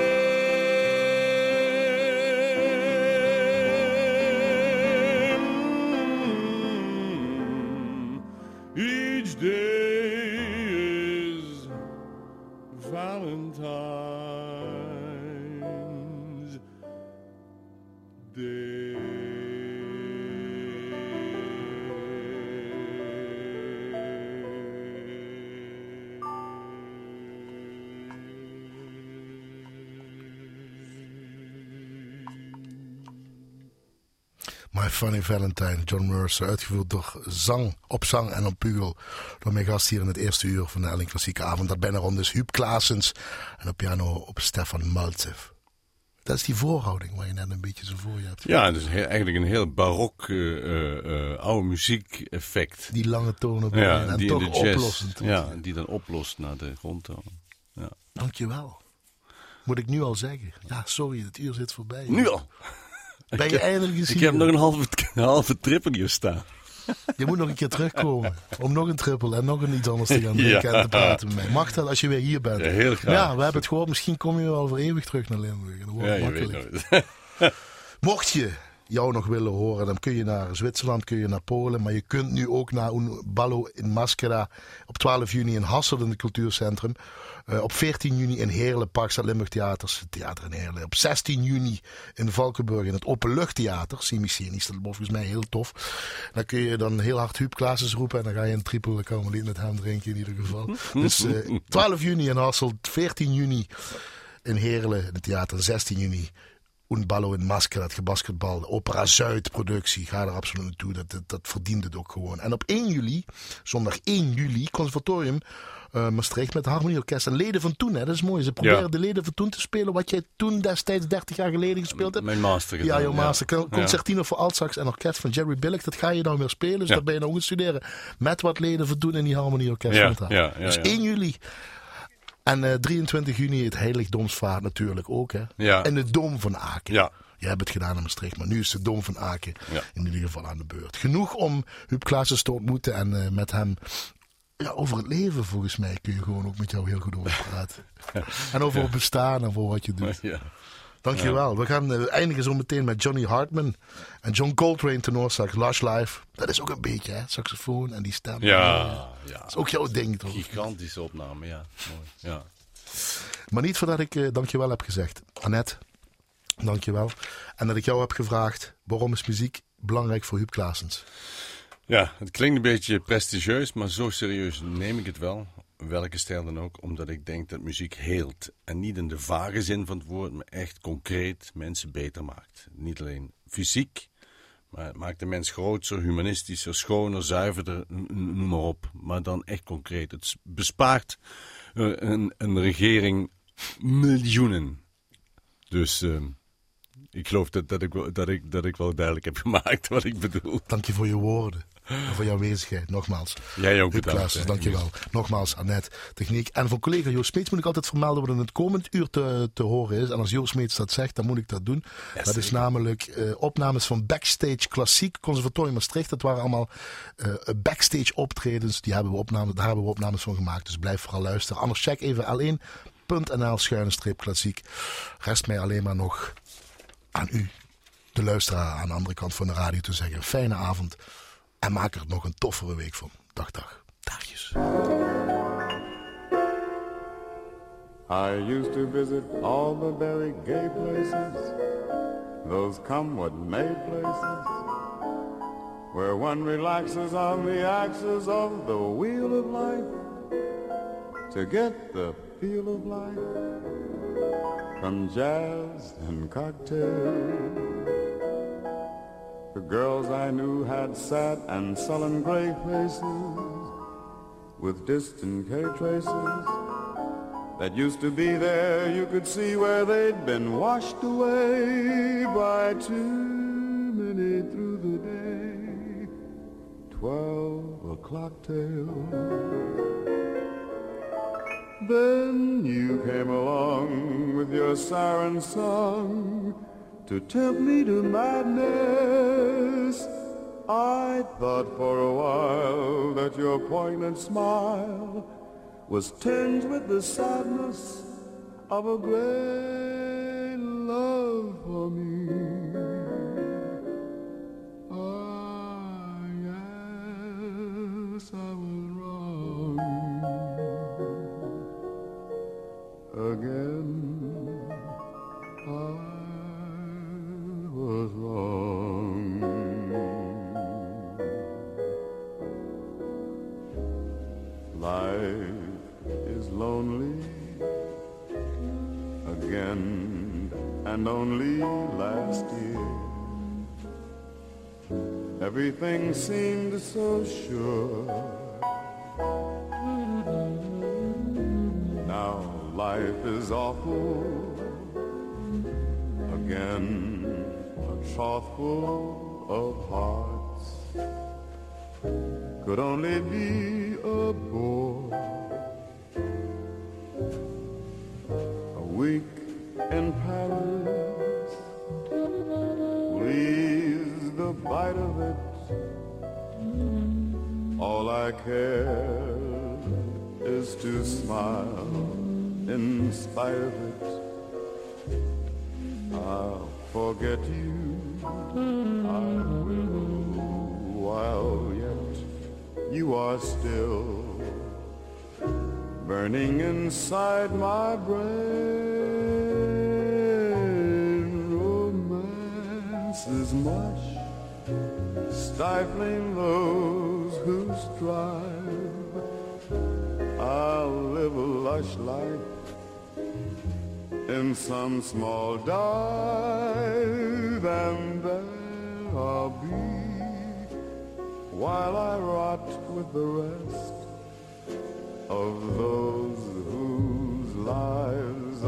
Funny Valentine, John Mercer, uitgevoerd door zang, op zang en op pugel. Door mijn gast hier in het eerste uur van de Elling Klassieke Avond. Dat bijna rond is Huub Klaasens en op piano op Stefan Maltsev. Dat is die voorhouding waar je net een beetje zo voor je hebt. Ja, het is heel- eigenlijk een heel barok eh, eh, oude muziek effect. Die lange tonen Ja, en die toch in de jazz, oplossend. ja, die dan oplost naar de grondtoon. Ja. Dankjewel. Moet ik nu al zeggen. Ja, sorry, het uur zit voorbij. Nu al! Ben je eindelijk eens Ik heb nog een halve, [LAUGHS] een halve trippel hier staan. Je moet nog een keer terugkomen. [LAUGHS] Om nog een trippel en nog een iets anders te gaan drinken Ja. en te praten met mij. Mag dat als je weer hier bent? Ja, heel graag. Ja, we hebben het gehoord. Misschien kom je wel voor eeuwig terug naar Limburg. Dat wordt Ja, makkelijk. [LAUGHS] Mocht je jou nog willen horen, dan kun je naar Zwitserland, kun je naar Polen. Maar je kunt nu ook naar Un Ballo in Maschera. Op 12 juni in Hasselt in het cultuurcentrum. Eh, op 14 juni in Heerlen, Parkstad Limburg Theaters, Theater in Heerlen. Op 16 juni in Valkenburg in het Openluchttheater, Semi-Scenisch. Dat wordt volgens mij heel tof. Dan kun je dan heel hard Huub roepen en dan ga je een triple Carmelien met hem drinken in ieder geval. [LAUGHS] Dus eh, 12 juni in Hasselt, 14 juni in Heerlen in het theater, en 16 juni Un Ballo in Maskera, het gebasketbal, de Opera Zuid productie. Ga er absoluut naartoe, dat, dat, dat verdient het ook gewoon. En op 1 juli, zondag 1 juli, conservatorium eh, Maastricht met het Harmonieorkest. En leden van toen, hè, dat is mooi. Ze proberen Ja. de leden van toen te spelen wat jij toen destijds 30 jaar geleden gespeeld hebt. Mijn master Ja, gedaan, jouw master. Ja. Concertino voor altsax en orkest van Jerry Billick. Dat ga je nou weer spelen. Dus Ja. dat ben je nou gaan studeren. Met wat leden van toen in die Harmonieorkest. Ja, ja, ja, dus ja. 1 juli. En eh, 23 juni het Heiligdomsvaart natuurlijk ook. Hè? Ja. En de Dom van Aken. Ja. Je hebt het gedaan in Maastricht, maar nu is de Dom van Aken Ja. in ieder geval aan de beurt. Genoeg om Huub Klaassen te ontmoeten en eh, met hem ja, over het leven volgens mij kun je gewoon ook met jou heel goed over praten. [LAUGHS] En over het bestaan en voor wat je doet. Ja. Dankjewel. We gaan eh, eindigen zo meteen met Johnny Hartman en John Coltrane tenorsax, Lush Life. Dat is ook een beetje, hè? Saxofoon en die stem. Ja, ja. Dat is ook jouw ding, toch? Gigantische opname, ja. Mooi. Ja. Maar niet voordat ik eh, dankjewel heb gezegd. Annette, dankjewel. En dat ik jou heb gevraagd, waarom is muziek belangrijk voor Huub Klaassens? ja, het klinkt een beetje prestigieus, maar zo serieus neem ik het wel. Welke stijl dan ook, omdat ik denk dat muziek heelt. En niet in de vage zin van het woord, maar echt concreet mensen beter maakt. Niet alleen fysiek, maar het maakt de mens groter, humanistischer, schoner, zuiverder, noem maar op. Maar dan echt concreet. Het bespaart uh, een, een, regering miljoenen. Dus uh, ik geloof dat, dat, ik, dat, ik, dat ik wel duidelijk heb [LAUGHS] gemaakt wat ik bedoel. Dank je voor je woorden en voor jouw aanwezigheid. Nogmaals. Jij ook bedankt. dankjewel. Nogmaals, Annette, techniek. En voor collega Joost Smeets moet ik altijd vermelden wat in het komend uur te, te horen is. En als Joost Smeets dat zegt, dan moet ik dat doen. dat is namelijk uh, opnames van Backstage Klassiek, Conservatorium Maastricht. Dat waren allemaal uh, backstage optredens. Die hebben we opnames, daar hebben we opnames van gemaakt. Dus blijf vooral luisteren. Anders check even alleen.nl schuine streep klassiek. Rest mij alleen maar nog aan u, de luisteraar aan de andere kant van de radio, te zeggen. Fijne avond. En maak er nog een toffere week van. Dag, dag. Dagjes. I used to visit all the very gay places, those come what may places, where one relaxes on the axis of the wheel of life to get the feel of life from jazz and cocktails. The girls I knew had sad and sullen gray faces with distant K traces that used to be there. You could see where they'd been washed away by too many through the day. Twelve o'clock tale. Then you came along with your siren song to tempt me to madness. I thought for a while that your poignant smile was tinged with the sadness of a great love for me. Ah, yes, I was wrong again. Again and only last year. Everything seemed so sure. Now life is awful again a trough full of hearts could only be a bore. I care is to smile in spite of it. I'll forget you I will while yet you are still burning inside my brain. Romance is much stifling those I'll live a lush life in some small dive and there I'll be while I rot with the rest of those whose lives